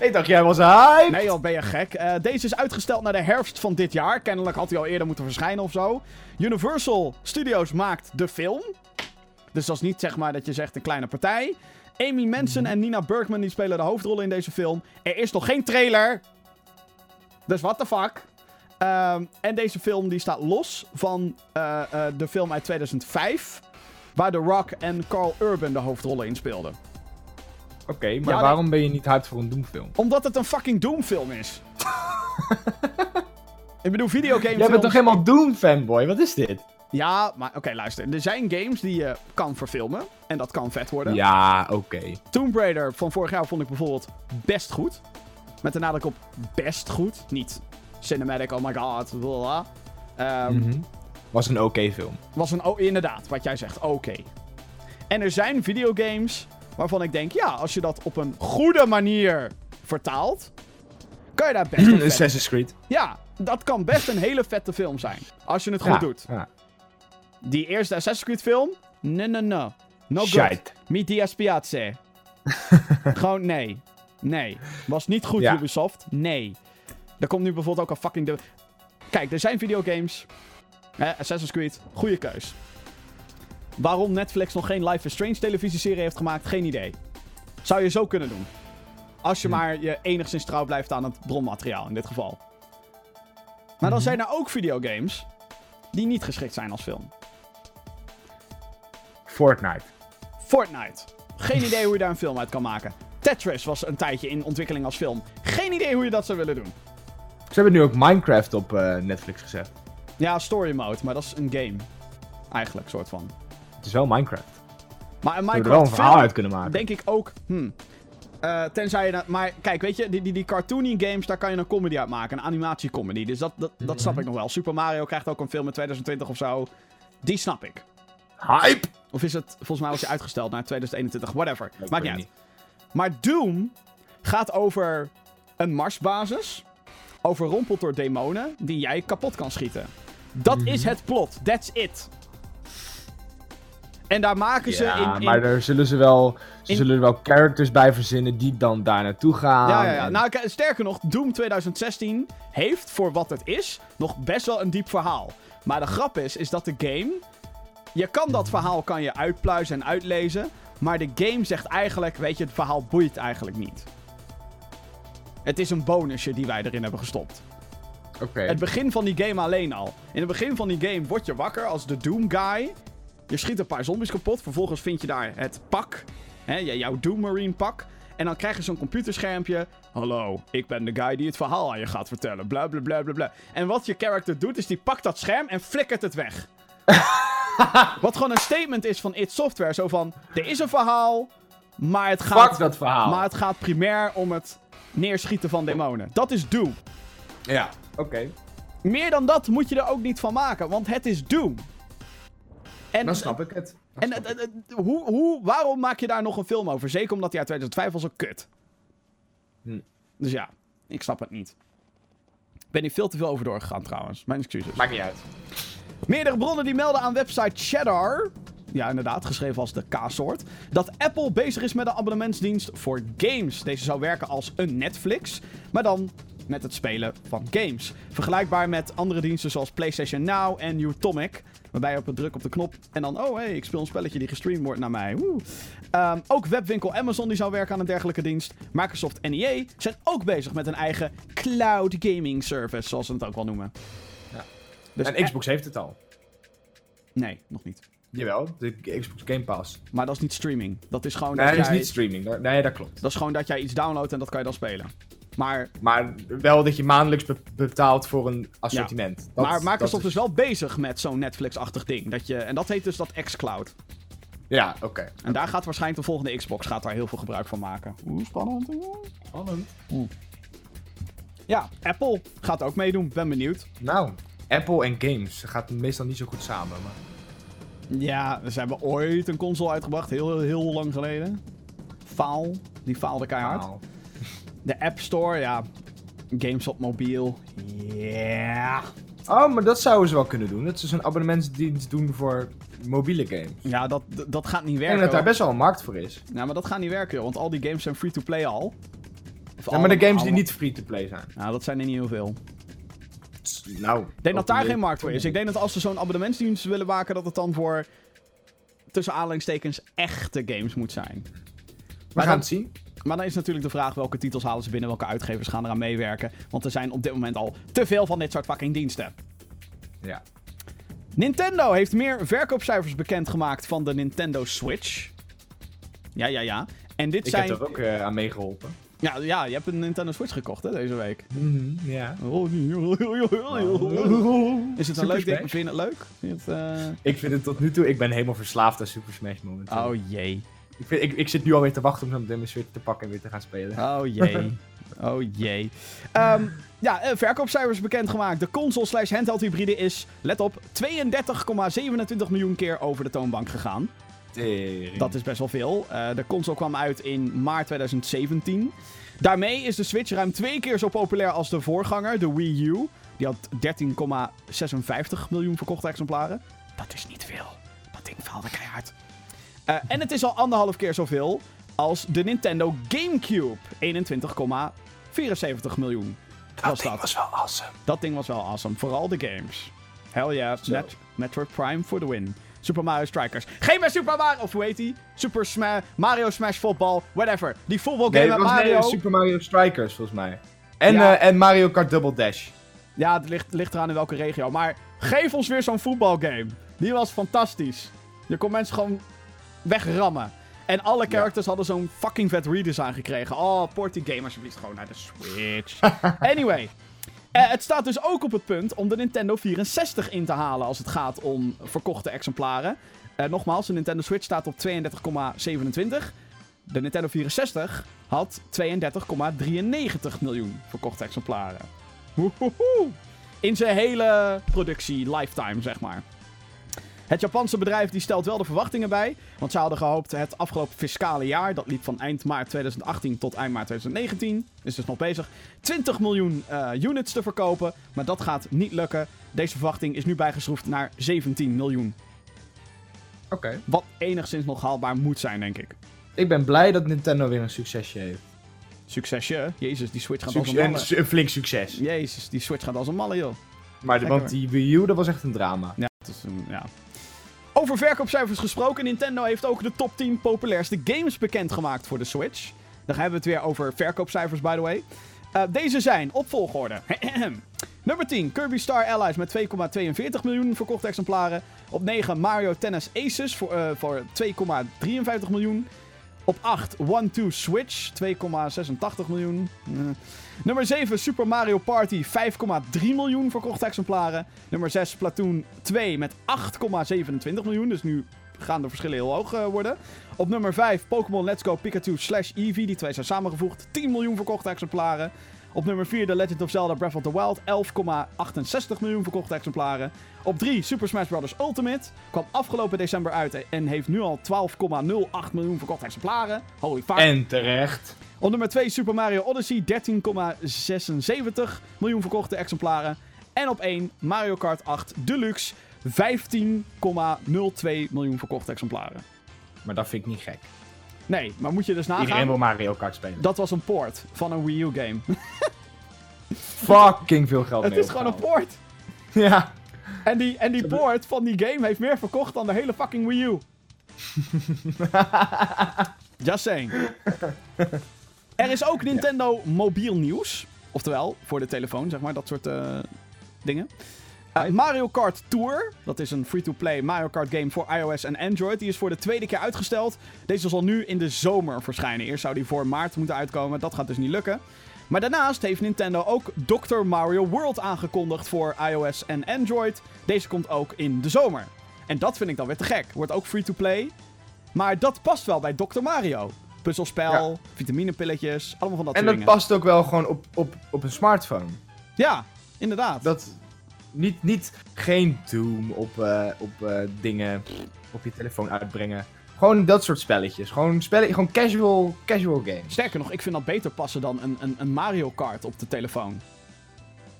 ik dacht jij was hyped. Nee joh, ben je gek. Eh, deze is uitgesteld naar de herfst van dit jaar. Kennelijk had hij al eerder moeten verschijnen of zo. Universal Studios maakt de film. Dus dat is niet zeg maar dat je zegt een kleine partij. Amy Manson en Nina Bergman die spelen de hoofdrollen in deze film. Er is nog geen trailer. Dus what the fuck. Ehm, en deze film die staat los van eh, eh, de film uit 2005. Waar The Rock en Carl Urban de hoofdrollen in speelden. Oké, maar Ja, waarom ben je niet hyped voor een Doom-film? Omdat het een fucking Doom-film is. Ik bedoel, videogame Jij bent toch helemaal Doom fanboy? Wat is dit? Ja, maar oké, luister. Er zijn games die je kan verfilmen. En dat kan vet worden. Ja, oké. Tomb Raider van vorig jaar vond ik bijvoorbeeld best goed. Met de nadruk op best goed. Niet cinematic, oh my god, blah. Ehm, Mhm. Was een oké film. Was een, oh, inderdaad, wat jij zegt, oké. En er zijn videogames waarvan ik denk, ja, als je dat op een goede manier vertaalt, kan je daar best een Assassin's Creed. Ja, dat kan best een hele vette film zijn. Als je het goed ja. doet. Ja. Die eerste Assassin's Creed film? Nee, nee, nee. No good. Mi dispiace. Gewoon nee. Nee. Was niet goed, Ja. Ubisoft. Nee. Er komt nu bijvoorbeeld ook een fucking... De... Kijk, er zijn videogames. Hè, Assassin's Creed, goede keus. Waarom Netflix nog geen Life is Strange televisieserie heeft gemaakt, geen idee. Zou je zo kunnen doen. Als je Hm. maar je enigszins trouw blijft aan het bronmateriaal, in dit geval. Maar dan Mhm. zijn er ook videogames die niet geschikt zijn als film. Fortnite. Fortnite. Geen idee hoe je daar een film uit kan maken. Tetris was een tijdje in ontwikkeling als film. Geen idee hoe je dat zou willen doen. Ze hebben nu ook Minecraft op eh, Netflix gezet. Ja, story mode, maar dat is een game. Eigenlijk, soort van. Het is wel Minecraft. Maar een hebben er wel een Minecraft verhaal film, uit kunnen maken. denk ik ook, hmm. Eh, tenzij je dat... Maar kijk, weet je, die, die, die cartoony games, daar kan je een comedy uit maken. Een animatiecomedy. Dus dat, dat, dat snap ik nog wel. Super Mario krijgt ook een film in 2020 of zo. Die snap ik. Hype! Of is het, volgens mij was hij uitgesteld naar 2021, whatever. Maakt niet uit. Maar Doom gaat over een Marsbasis. Overrompeld door demonen die jij kapot kan schieten. Dat is het plot. That's it. En daar maken ze Ja, in... in... maar daar zullen ze wel, ze in- zullen er wel characters bij verzinnen die dan daar naartoe gaan. Ja, ja, ja. en- Nou, sterker nog, Doom 2016 heeft, voor wat het is, nog best wel een diep verhaal. Maar de grap is, is dat de game... Je kan dat verhaal kan je uitpluizen en uitlezen. Maar de game zegt eigenlijk, weet je, het verhaal boeit eigenlijk niet. Het is een bonusje die wij erin hebben gestopt. Oké. Het begin van die game alleen al. In het begin van die game word je wakker als de Doom Guy. Je schiet een paar zombies kapot. Vervolgens vind je daar het pak. Hè, jouw Doom Marine pak. En dan krijg je zo'n computerschermpje. Hallo, ik ben de guy die het verhaal aan je gaat vertellen. Bla bla bla bla bla. En wat je character doet, is die pakt dat scherm en flikkert het weg. wat gewoon een statement is van id Software. Zo van, er is een verhaal, maar het gaat... Fuck dat verhaal. Maar het gaat primair om het neerschieten van demonen. Dat is Doom. Ja, oké. Meer dan dat moet je er ook niet van maken, want het is Doom. En, Dan snap ik het. Dan En het- ik. hoe, hoe, waarom maak je daar nog een film over? Zeker omdat hij uit 2005 was ook kut. Hm. Dus ja, ik snap het niet. Ik ben hier veel te veel over doorgegaan trouwens. Mijn excuses. Maakt niet uit. Meerdere bronnen die melden aan website Cheddar. Ja, inderdaad, geschreven als de K-soort. Dat Apple bezig is met een abonnementsdienst voor games. Deze zou werken als een Netflix, maar dan met het spelen van games. Vergelijkbaar met andere diensten zoals PlayStation Now en Utomic. Waarbij je op het druk op de knop en dan, oh hey, ik speel een spelletje die gestreamd wordt naar mij. Ehm, ook webwinkel Amazon die zou werken aan een dergelijke dienst. Microsoft en EA zijn ook bezig met een eigen cloud gaming service, zoals ze het ook wel noemen. Dus en Xbox heeft het al. Nee, nog niet. Jawel, de Xbox Game Pass. Maar dat is niet streaming. Dat is gewoon, Nee, dat, dat is jij, niet streaming. Nee, dat klopt. dat is gewoon dat jij iets downloadt en dat kan je dan spelen. Maar, Maar wel dat je maandelijks be- betaalt voor een assortiment. Dat- maar Microsoft dat is... wel bezig met zo'n Netflix-achtig ding. Dat je, en dat heet dus dat xCloud. Ja, oké. En daar gaat waarschijnlijk de volgende Xbox gaat daar heel veel gebruik van maken. Oeh, spannend. Spannend. Ja, Apple gaat ook meedoen. Ben benieuwd. Nou, Apple en games. Dat gaat meestal niet zo goed samen. Maar... Ja, ze hebben ooit een console uitgebracht. Heel, heel lang geleden. Faal. Die faalde keihard. Nou, De App Store, ja. Games op mobiel. Ja. Oh, maar dat zouden ze wel kunnen doen. Dat ze zo'n abonnementsdienst doen voor mobiele games. Ja, dat, dat gaat niet werken. dat daar best wel een markt voor is. Ja, maar dat gaat niet werken, want al die games zijn free-to-play al. Of Ja, maar de games die niet free-to-play zijn. Nou, dat zijn er niet heel veel. Nou, Ik denk dat daar geen markt voor is. Ik denk dat als ze zo'n abonnementsdienst willen maken, dat het dan voor tussen aanhalingstekens echte games moet zijn. We Maar gaan het zien. Maar dan is natuurlijk de vraag welke titels halen ze binnen, welke uitgevers gaan eraan meewerken. Want er zijn op dit moment al te veel van dit soort fucking diensten. Ja. Nintendo heeft meer verkoopcijfers bekendgemaakt van de Nintendo Switch. Ja, ja, ja. En dit Ik zijn... heb er ook eh, aan meegeholpen. Ja, ja, je hebt een Nintendo Switch gekocht hè, deze week. Mhm, ja. Is het een leuk ding? Vind je het leuk? Vind je het, eh, Ik vind het tot nu toe, ik ben helemaal verslaafd aan Super Smash momenteel. Oh jee. Ik, vind, ik, ik zit nu alweer te wachten om zo meteen mijn Switch te pakken en weer te gaan spelen. Oh jee. Oh jee. Ehm, ja, eh, verkoopcijfers bekendgemaakt. De console slash handheld hybride is, let op, 32,27 miljoen keer over de toonbank gegaan. Tering. Dat is best wel veel. Eh, de console kwam uit in maart 2017. Daarmee is de Switch ruim twee keer zo populair als de voorganger, de Wii U. Die had 13,56 miljoen verkochte exemplaren. Dat is niet veel. Dat ding faalde keihard. Eh, en het is al anderhalf keer zoveel als de Nintendo GameCube. 21,74 miljoen. was ding dat. was wel awesome. Dat ding was wel awesome. Vooral de games. Hell yeah. Met Metroid Prime for the win. Super Mario Strikers. Geen meer Super Mario... Of hoe heet die? Super Smash... Mario Smash Football. Whatever. Die voetbalgame Nee, met Mario. nee, Super Mario Strikers volgens mij. En, Ja. eh, en Mario Kart Double Dash. Ja, het ligt, ligt eraan in welke regio. Maar geef ons weer zo'n voetbalgame. Die was fantastisch. Je kon mensen gewoon wegrammen. En alle characters hadden zo'n fucking vet redesign gekregen. Oh, port die game alsjeblieft gewoon naar de Switch. anyway. Eh, het staat dus ook op het punt om de Nintendo 64 in te halen als het gaat om verkochte exemplaren. Eh, nogmaals, de Nintendo Switch staat op 32,27. De Nintendo 64 had 32,93 miljoen verkochte exemplaren. Woehoehoe. In zijn hele productie lifetime, zeg maar. Het Japanse bedrijf die stelt wel de verwachtingen bij. Want ze hadden gehoopt het afgelopen fiscale jaar, dat liep van eind maart 2018 tot eind maart 2019, is dus nog bezig, 20 miljoen eh, units te verkopen. Maar dat gaat niet lukken. Deze verwachting is nu bijgeschroefd naar 17 miljoen. Oké. Wat enigszins nog haalbaar moet zijn, denk ik. Ik ben blij dat Nintendo weer een succesje heeft. Succesje. Jezus, die Switch gaat Succes- als een en malle. een flink succes. Jezus, die Switch gaat als een malle, joh. Maar de, want die Wii U, dat was echt een drama. Ja, het is een, ja. Over verkoopcijfers gesproken, Nintendo heeft ook de top 10 populairste games bekendgemaakt voor de Switch. Dan hebben we het weer over verkoopcijfers, by the way. Eh, deze zijn op volgorde. Nummer 10, Kirby Star Allies met 2,42 miljoen verkochte exemplaren. Op 9, Mario Tennis Aces voor, eh, voor 2,53 miljoen. Op 8, One Two Switch, 2,86 miljoen. Eh. Nummer 7, Super Mario Party, 5,3 miljoen verkochte exemplaren. Nummer 6, Splatoon 2 met 8,27 miljoen. Dus nu gaan de verschillen heel hoog eh, worden. Op nummer 5, Pokémon Let's Go Pikachu slash Eevee. Die twee zijn samengevoegd. 10 miljoen verkochte exemplaren. Op nummer 4, The Legend of Zelda Breath of the Wild. 11,68 miljoen verkochte exemplaren. Op 3, Super Smash Bros. Ultimate. Kwam afgelopen december uit en heeft nu al 12,08 miljoen verkochte exemplaren. Holy fuck. En terecht. Op nummer 2 Super Mario Odyssey, 13,76 miljoen verkochte exemplaren. En op 1 Mario Kart 8 Deluxe, 15,02 miljoen verkochte exemplaren. Maar dat vind ik niet gek. Nee, maar moet je dus Iedereen nagaan, wil Mario Kart spelen. dat was een port van een Wii U game. Fucking veel geld Het is gewoon een port. Ja. En die, en die port van die game heeft meer verkocht dan de hele fucking Wii U. Just saying. Er is ook Nintendo mobiel nieuws. Oftewel, voor de telefoon, zeg maar, dat soort eh, dingen. Uh, Mario Kart Tour, dat is een free-to-play Mario Kart game voor iOS en Android. Die is voor de tweede keer uitgesteld. Deze zal nu in de zomer verschijnen. Eerst zou die voor maart moeten uitkomen. Dat gaat dus niet lukken. Maar daarnaast heeft Nintendo ook Dr. Mario World aangekondigd voor iOS en Android. Deze komt ook in de zomer. En dat vind ik dan weer te gek. Wordt ook free-to-play. Maar dat past wel bij Dr. Mario. Puzzelspel, Ja. vitaminepilletjes, allemaal van dat En soort dat dingen. past ook wel gewoon op, op, op een smartphone. Ja, inderdaad. Dat, niet, niet, geen Doom op, eh, op eh, dingen op je telefoon uitbrengen. Gewoon dat soort spelletjes. Gewoon, spelle, gewoon casual, casual games. Sterker nog, ik vind dat beter passen dan een, een, een Mario Kart op de telefoon.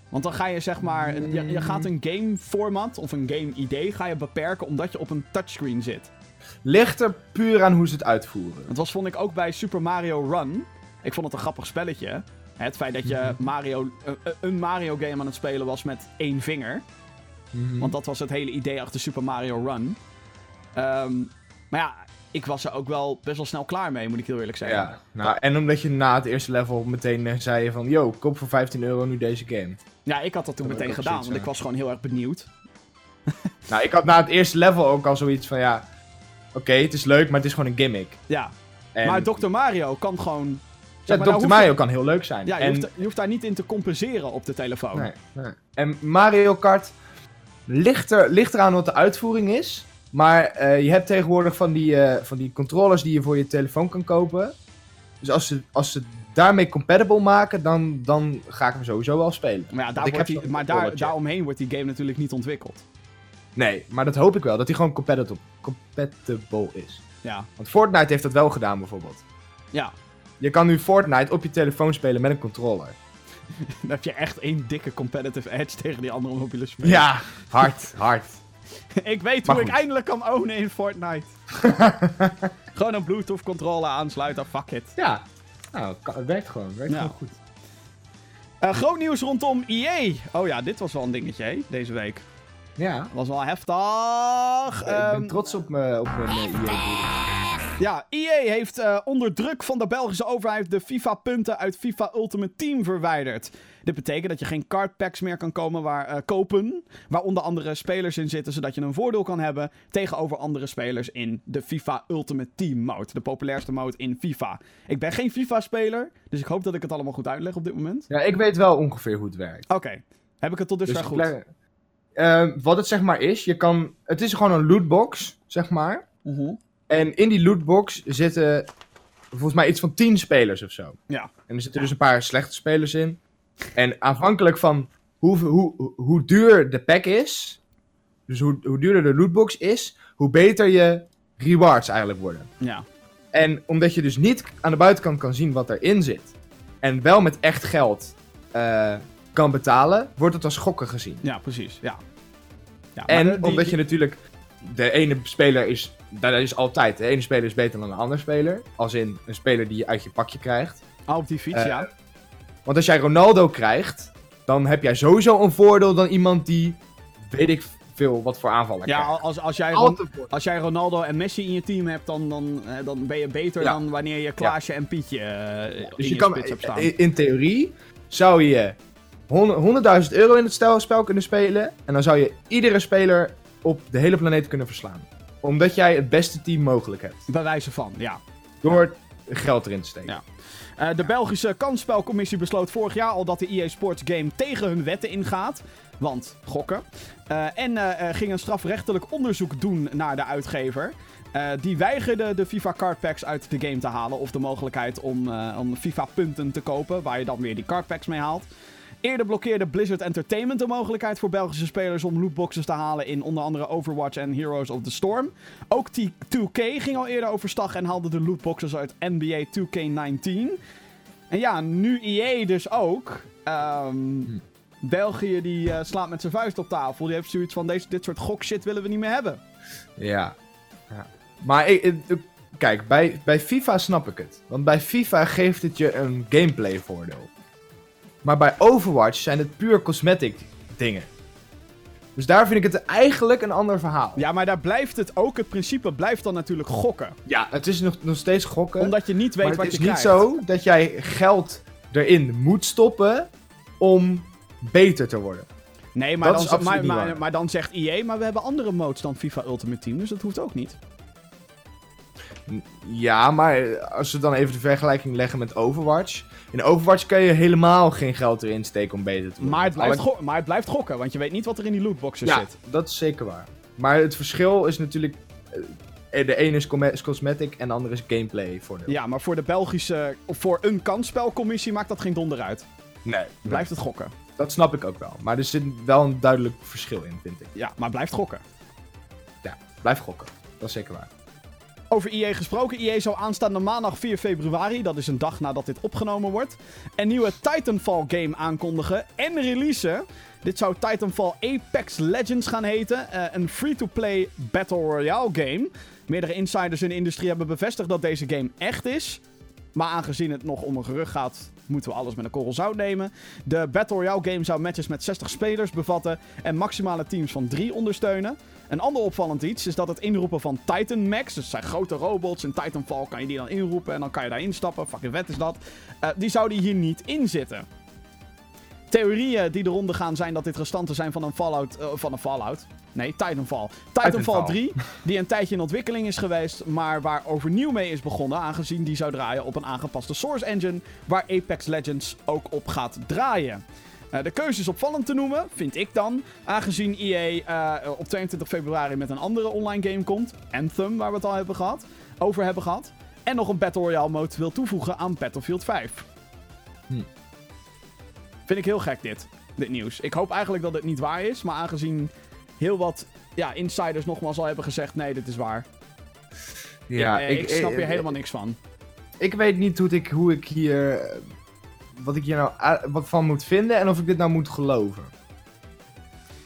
Want dan ga je zeg maar, een- je, je gaat een game format of een game idee ga je beperken omdat je op een touchscreen zit. Ligt er puur aan hoe ze het uitvoeren. Dat was vond ik ook bij Super Mario Run. Ik vond het een grappig spelletje. Het feit dat je Mario, eh, eh, een Mario game aan het spelen was met één vinger. Want dat was het hele idee achter Super Mario Run. Ehm, maar ja, ik was er ook wel best wel snel klaar mee, moet ik heel eerlijk zeggen. Ja, nou, en omdat je na het eerste level meteen eh, zei van... Yo, koop voor 15 euro nu deze game. Ja, ik had dat toen Dat meteen gedaan, want ik was gewoon heel erg benieuwd. Nou, ik had na het eerste level ook al zoiets van... Ja, oké, het is leuk, maar het is gewoon een gimmick. Ja, En maar Dr. Mario kan gewoon Ja, maar, Dr. Mario je- kan heel leuk zijn. Ja, je, en, hoeft, je hoeft daar niet in te compenseren op de telefoon. nee, en Mario Kart ligt, er, ligt eraan wat de uitvoering is. Maar eh, je hebt tegenwoordig van die, eh, van die controllers die je voor je telefoon kan kopen. Dus als ze, als ze daarmee compatible maken, dan, dan ga ik hem sowieso wel spelen. Maar, ja, daar wordt die, maar daar, daaromheen wordt die game natuurlijk niet ontwikkeld. Nee, maar dat hoop ik wel. Dat hij gewoon compatible, compatible is. Ja, Want Fortnite heeft dat wel gedaan bijvoorbeeld. ja. Je kan nu Fortnite op je telefoon spelen met een controller. Dan heb je echt één dikke competitive edge tegen die andere mobiele spelers. Ja, hard, hard. ik weet Maar hoe ik eindelijk kan ownen in Fortnite. Gewoon een Bluetooth controller aansluiten, fuck it. Ja, nou, het werkt gewoon. Het werkt gewoon goed. Eh, groot nieuws rondom EA. Oh ja, dit was wel een dingetje hè, deze week. Ja, Was wel heftig. ik Ehm, ben trots op, me, op mijn eh, EA-broeder. Ja, EA heeft eh, onder druk van de Belgische overheid de FIFA-punten uit FIFA Ultimate Team verwijderd. Dit betekent dat je geen cardpacks meer kan komen waar, eh, kopen, waar onder andere spelers in zitten, zodat je een voordeel kan hebben tegenover andere spelers in de FIFA Ultimate Team mode. De populairste mode in FIFA. Ik ben geen FIFA-speler, dus ik hoop dat ik het allemaal goed uitleg op dit moment. Ja, ik weet wel ongeveer hoe het werkt. Oké, heb ik het tot dusver Dus goed? Ik leg- Eh, wat het zeg maar is, je kan, het is gewoon een lootbox, zeg maar. Mhm. En in die lootbox zitten volgens mij iets van 10 spelers of zo. Ja. En er zitten dus een paar slechte spelers in. En afhankelijk van hoe, hoe, hoe duur de pack is, dus hoe, hoe duurder de lootbox is, hoe beter je rewards eigenlijk worden. Ja. En omdat je dus niet aan de buitenkant kan zien wat erin zit, en wel met echt geld eh, kan betalen, wordt het als gokken gezien. ja, precies. Ja. ja maar En de- die- omdat je natuurlijk. De ene speler is. Dat is altijd. De ene speler is beter dan een andere speler. Als in een speler die je uit je pakje krijgt. Oh, op die fiets, Eh, ja. Want als jij Ronaldo krijgt. Dan heb jij sowieso een voordeel dan iemand die. Weet ik veel wat voor aanvallen Ja, krijgt. als, als jij... Als jij Ronaldo en Messi in je team hebt, dan, dan, eh, dan ben je beter Ja. dan wanneer je Klaasje en Pietje eh, in Dus je, je kan. spits hebt staan. In, in theorie. Zou je 100 100.000 euro in het spel kunnen spelen. En dan zou je iedere speler op de hele planeet kunnen verslaan. Omdat jij het beste team mogelijk hebt. Bij wijze van, ja. Door geld erin te steken. Ja. Eh, de Belgische kansspelcommissie besloot vorig jaar al dat de EA Sports game tegen hun wetten ingaat. Want gokken. Eh, en eh, ging een strafrechtelijk onderzoek doen naar de uitgever. Die weigerde de FIFA cardpacks uit de game te halen. Of de mogelijkheid om, om FIFA punten te kopen. Waar je dan weer die cardpacks mee haalt. Eerder blokkeerde Blizzard Entertainment de mogelijkheid voor Belgische spelers om lootboxes te halen in onder andere Overwatch en Heroes of the Storm. Ook T2K ging al eerder overstag en haalde de lootboxes uit NBA 2K19. En ja, nu EA dus ook. Ehm, België die eh, slaat met zijn vuist op tafel. Die heeft zoiets van, deze, dit soort gokshit willen we niet meer hebben. Ja. ja. Maar kijk, bij, bij FIFA snap ik het. Want bij FIFA geeft het je een gameplay voordeel. Maar bij Overwatch zijn het puur cosmetic dingen. Dus daar vind ik het eigenlijk een ander verhaal. Ja, maar daar blijft het ook. Het principe blijft dan natuurlijk gokken. Ja, het is nog, nog steeds gokken. Omdat je niet weet maar wat het is je niet krijgt. zo dat jij geld erin moet stoppen om beter te worden. Nee, maar Dat dan, maar, maar, maar dan zegt EA, maar we hebben andere modes dan FIFA Ultimate Team. Dus dat hoeft ook niet. Ja, maar als we dan even de vergelijking leggen met Overwatch. In Overwatch kan je helemaal geen geld erin steken om beter te worden. Maar het, blijft maar het blijft gokken, want je weet niet wat er in die lootboxes Ja, zit. dat is zeker waar. Maar het verschil is natuurlijk... eh, De ene is, cosmetic en de andere is gameplay voordeel. Ja, maar voor de Belgische, voor een kansspelcommissie maakt dat geen donder uit. Nee, Blijft het gokken. dat snap ik ook wel. Maar er zit wel een duidelijk verschil in, vind ik. Ja, maar blijft gokken. Ja, blijf gokken. Dat is zeker waar. Over EA gesproken. EA zou aanstaande maandag 4 februari, dat is een dag nadat dit opgenomen wordt, een nieuwe Titanfall game aankondigen en releasen. Dit zou Titanfall Apex Legends gaan heten. eh, een free-to-play Battle Royale game. Meerdere insiders in de industrie hebben bevestigd dat deze game echt is. Maar aangezien het nog om een gerucht gaat, moeten we alles met een korrel zout nemen. De Battle Royale game zou matches met 60 spelers bevatten en maximale teams van 3 ondersteunen. Een ander opvallend iets is dat het inroepen van Titan Max, dus zijn grote robots, in Titanfall kan je die dan inroepen en dan kan je daar instappen, fucking vet is dat. Eh, die zouden hier niet in zitten. Theorieën die de ronde gaan zijn dat dit restanten zijn van een Fallout... eh, van een Fallout. Nee, Titanfall. Titanfall Titanfall. 3, die een tijdje in ontwikkeling is geweest, maar waar overnieuw mee is begonnen, aangezien die zou draaien op een aangepaste Source Engine, waar Apex Legends ook op gaat draaien. Eh, de keuze is opvallend te noemen, vind ik dan, aangezien EA eh, op 22 februari met een andere online game komt, Anthem, waar we het al hebben gehad, over hebben gehad, en nog een Battle Royale mode wil toevoegen aan Battlefield 5. Hm. Vind ik heel gek dit, dit nieuws. Ik hoop eigenlijk dat het niet waar is, maar aangezien heel wat ja, insiders nogmaals al hebben gezegd: nee, dit is waar. Ja, ik, ik snap eh, hier helemaal niks van. Ik weet niet hoe ik, hoe ik hier. Wat ik hier nou wat van moet vinden en of ik dit nou moet geloven.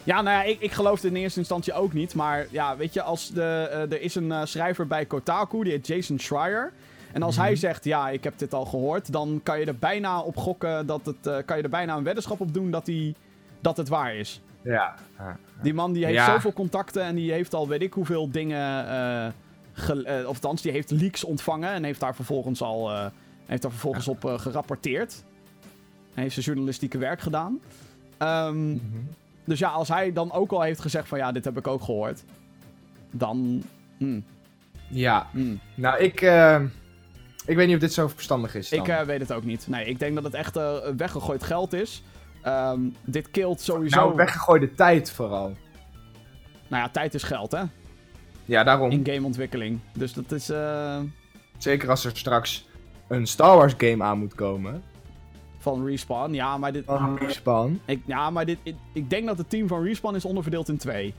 Ja, nou ja, ik, ik geloofde in eerste instantie ook niet. Maar ja, weet je, als de, eh, er is een eh, schrijver bij Kotaku, die heet Jason Schreier. En als hij zegt, ja, ik heb dit al gehoord, dan kan je er bijna op gokken dat het. eh, kan je er bijna een weddenschap op doen dat, die, dat het waar is. Ja. ja. Die man die heeft Ja. zoveel contacten en die heeft al weet ik hoeveel dingen. ge- of althans, die heeft leaks ontvangen en heeft daar vervolgens al. eh, heeft daar vervolgens op gerapporteerd. En heeft zijn journalistieke werk gedaan. Ehm, Mhm. dus ja, als hij dan ook al heeft gezegd van ja, dit heb ik ook gehoord. Dan. hmm, Ja. hmm. Nou, ik. eh, ik weet niet of dit zo verstandig is. Dan. Ik eh, weet het ook niet. Nee, ik denk dat het echt eh, weggegooid geld is. Ehm, dit killt sowieso. nou, weggegooide tijd vooral. Nou ja, tijd is geld, hè? Ja, daarom. In gameontwikkeling. Dus dat is. eh, Zeker als er straks een Star Wars game aan moet komen. Van Respawn. Ja, maar dit. Van Respawn. Ik, ja, maar dit. Ik, ik denk dat het team van Respawn is onderverdeeld in twee.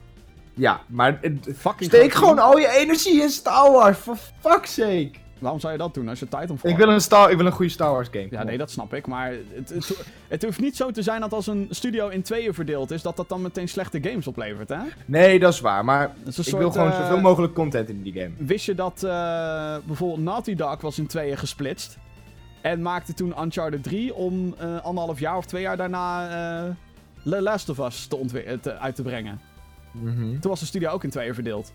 Ja, maar Fucking steek gewoon al je energie in Star Wars, for fuck's sake. Waarom zou je dat doen als je Titanfall... Ik wil een, Star, ik wil een goede Star Wars game. Ja, nee, dat snap ik. Maar het, het, het hoeft niet zo te zijn dat als een studio in tweeën verdeeld is, dat dat dan meteen slechte games oplevert, hè? Nee, dat is waar, maar is ik soort, wil gewoon eh, zoveel mogelijk content in die game. Wist je dat eh, bijvoorbeeld Naughty Dog was in tweeën gesplitst? En maakte toen Uncharted 3 om eh, anderhalf jaar of twee jaar daarna eh The Last of Us te eh, te- uit te brengen. Mhm. Toen was de studio ook in tweeën verdeeld.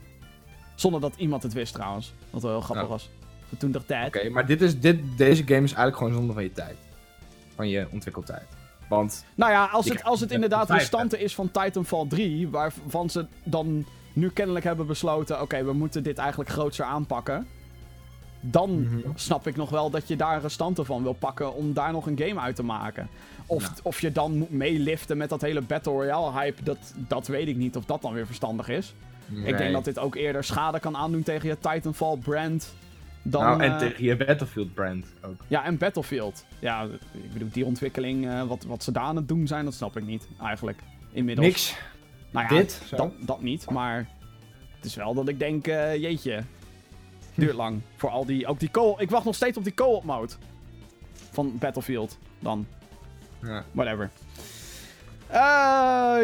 Zonder dat iemand het wist trouwens. Wat wel heel grappig Ja. was. Voor toen de tijd. Oké, maar dit is, dit, deze game is eigenlijk gewoon zonde van je tijd. Van je ontwikkeltijd. Want, Nou ja, als het, als het inderdaad vijf, restanten is van Titanfall 3, waarvan ze dan nu kennelijk hebben besloten: oké, we moeten dit eigenlijk grootser aanpakken. Dan Mhm. snap ik nog wel dat je daar restanten van wil pakken om daar nog een game uit te maken. Of, Ja. of je dan moet meeliften met dat hele Battle Royale hype, dat, dat weet ik niet of dat dan weer verstandig is. Ik denk dat dit ook eerder schade kan aandoen tegen je Titanfall brand. Dan, nou, en eh, tegen je Battlefield brand ook. ja, en Battlefield. Ja, ik bedoel, die ontwikkeling, eh, wat, wat ze daar aan het doen zijn, dat snap ik niet, eigenlijk. Inmiddels. Niks. Nou ja, Dit? Dat, dat niet, maar het is wel dat ik denk, eh, jeetje, duurt lang. Voor al die, ook die co Ik wacht nog steeds op die co-op mode. Van Battlefield, dan. Ja. Whatever. Eh,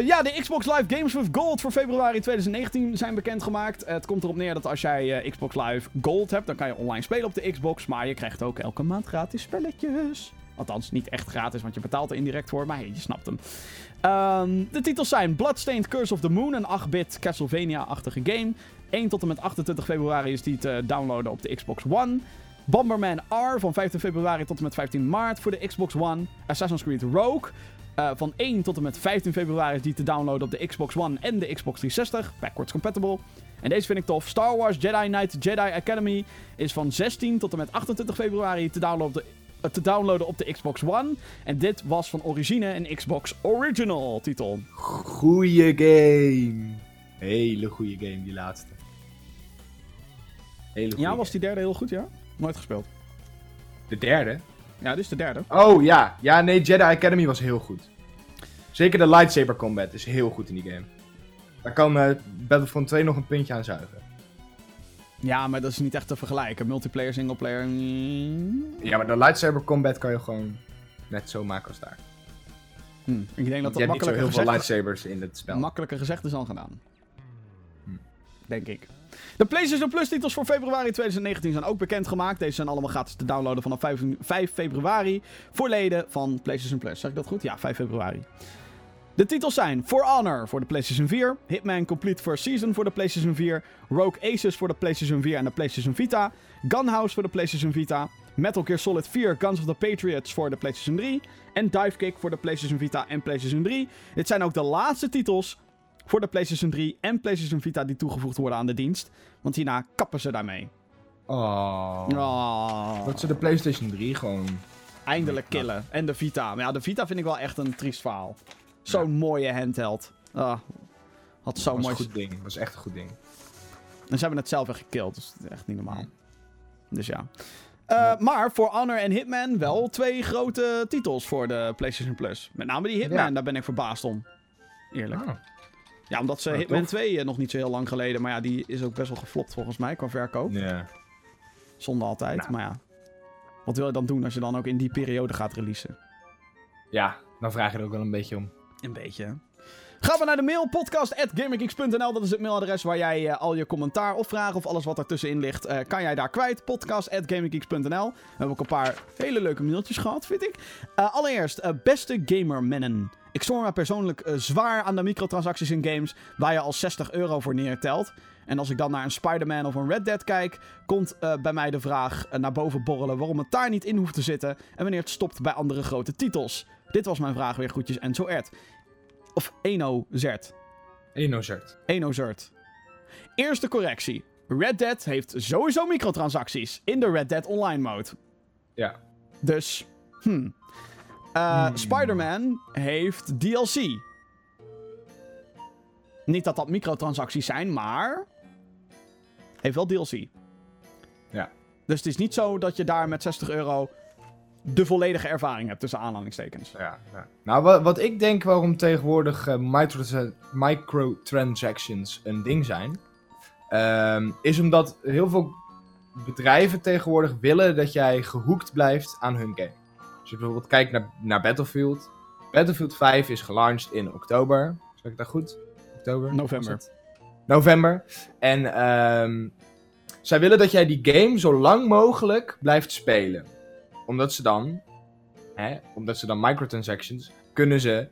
ja, de Xbox Live Games with Gold voor februari 2019 zijn bekendgemaakt. Het komt erop neer dat als jij eh, Xbox Live Gold hebt, dan kan je online spelen op de Xbox. Maar je krijgt ook elke maand gratis spelletjes. Althans, niet echt gratis, want je betaalt er indirect voor. Maar je snapt hem. Ehm, de titels zijn Bloodstained Curse of the Moon, een 8-bit Castlevania-achtige game. 1 tot en met 28 februari is die te downloaden op de Xbox One. Bomberman R van 15 februari tot en met 15 maart voor de Xbox One. Assassin's Creed Rogue eh, van 1 tot en met 15 februari is die te downloaden op de Xbox One en de Xbox 360. Backwards compatible. En deze vind ik tof. Star Wars Jedi Knight Jedi Academy is van 16 tot en met 28 februari te downloaden op de, te downloaden op de Xbox One. En dit was van origine een Xbox Original titel. Goeie game. Hele goede game, die laatste. Hele goeie Ja, was die derde heel goed, ja? Nooit gespeeld. De derde? Ja, dit is de derde. Oh ja. Ja, nee, Jedi Academy was heel goed. Zeker de lightsaber combat is heel goed in die game. Daar kan eh, Battlefront 2 nog een puntje aan zuigen. Ja, maar dat is niet echt te vergelijken. Multiplayer, singleplayer. mm, Ja, maar de lightsaber combat kan je gewoon net zo maken als daar. hm. Ik denk dat dat makkelijker heel veel gezegd, lightsabers in het spel. makkelijker gezegd is dan gedaan. Hm. Denk ik. De PlayStation Plus titels voor februari 2019 zijn ook bekendgemaakt. Deze zijn allemaal gratis te downloaden vanaf 5, 5 februari. Voor leden van PlayStation Plus. Zeg ik dat goed? Ja, 5 februari. De titels zijn For Honor voor de PlayStation 4, Hitman Complete First Season voor de PlayStation 4, Rogue Aces voor de PlayStation 4 en de PlayStation Vita, Gunhouse voor de PlayStation Vita, Metal Gear Solid 4 Guns of the Patriots voor de PlayStation 3 en Divekick voor de PlayStation Vita en PlayStation 3. Dit zijn ook de laatste titels voor de PlayStation 3 en PlayStation Vita die toegevoegd worden aan de dienst, want hierna kappen ze daarmee. Oh. Oh, Dat ze de PlayStation 3 gewoon. eindelijk killen. En de Vita. Maar ja, de Vita vind ik wel echt een triest verhaal. Zo'n mooie handheld. Ah, had zo Dat was mooi. een goed ding. Dat was echt een goed ding. En ze hebben het zelf echt gekild, dus echt niet normaal. Hmm. Dus ja. Eh, Maar voor Honor en Hitman wel twee grote titels voor de PlayStation Plus. Met name die Hitman, Ja. daar ben ik verbaasd om. Eerlijk. Ah. Ja, omdat ze Hitman tof. 2 eh, nog niet zo heel lang geleden. Maar ja, die is ook best wel geflopt volgens mij qua verkoop. Ja. Zonde altijd, Nou. maar ja. Wat wil je dan doen als je dan ook in die periode gaat releasen? ja, dan vraag je er ook wel een beetje om. Een beetje. Gaan we naar de mail, podcast.gamergeeks.nl. Dat is het mailadres waar jij eh, al je commentaar of vragen of alles wat ertussenin ligt, eh, kan jij daar kwijt. Podcast.gamergeeks.nl. We hebben ook een paar hele leuke mailtjes gehad, vind ik. Eh, allereerst, beste gamermennen. Ik stoor me persoonlijk zwaar aan de microtransacties in games waar je al 60 euro voor neertelt. En als ik dan naar een Spider-Man of een Red Dead kijk, komt bij mij de vraag naar boven borrelen waarom het daar niet in hoeft te zitten en wanneer het stopt bij andere grote titels. Dit was mijn vraag weer groetjes en zo Ed. Of Eno Zert. Enozert. Eno Zert. Eerste correctie. Red Dead heeft sowieso microtransacties in de Red Dead Online mode. Ja. Dus. Eh, Hmm. Spider-Man heeft DLC. Niet dat dat microtransacties zijn, maar. Heeft wel DLC. Ja. Dus het is niet zo dat je daar met 60 euro de volledige ervaring hebt, tussen aanhalingstekens. Ja, ja. Nou, wat, wat ik denk waarom tegenwoordig micro- microtransactions een ding zijn, ehm, is omdat heel veel bedrijven tegenwoordig willen dat jij gehoekt blijft aan hun game. Als je bijvoorbeeld kijkt naar, naar Battlefield. Battlefield 5 is gelaunched in oktober. Zeg ik dat goed? Oktober? November. November. En ehm, zij willen dat jij die game zo lang mogelijk blijft spelen. Omdat ze dan hè, omdat ze dan microtransactions, kunnen ze,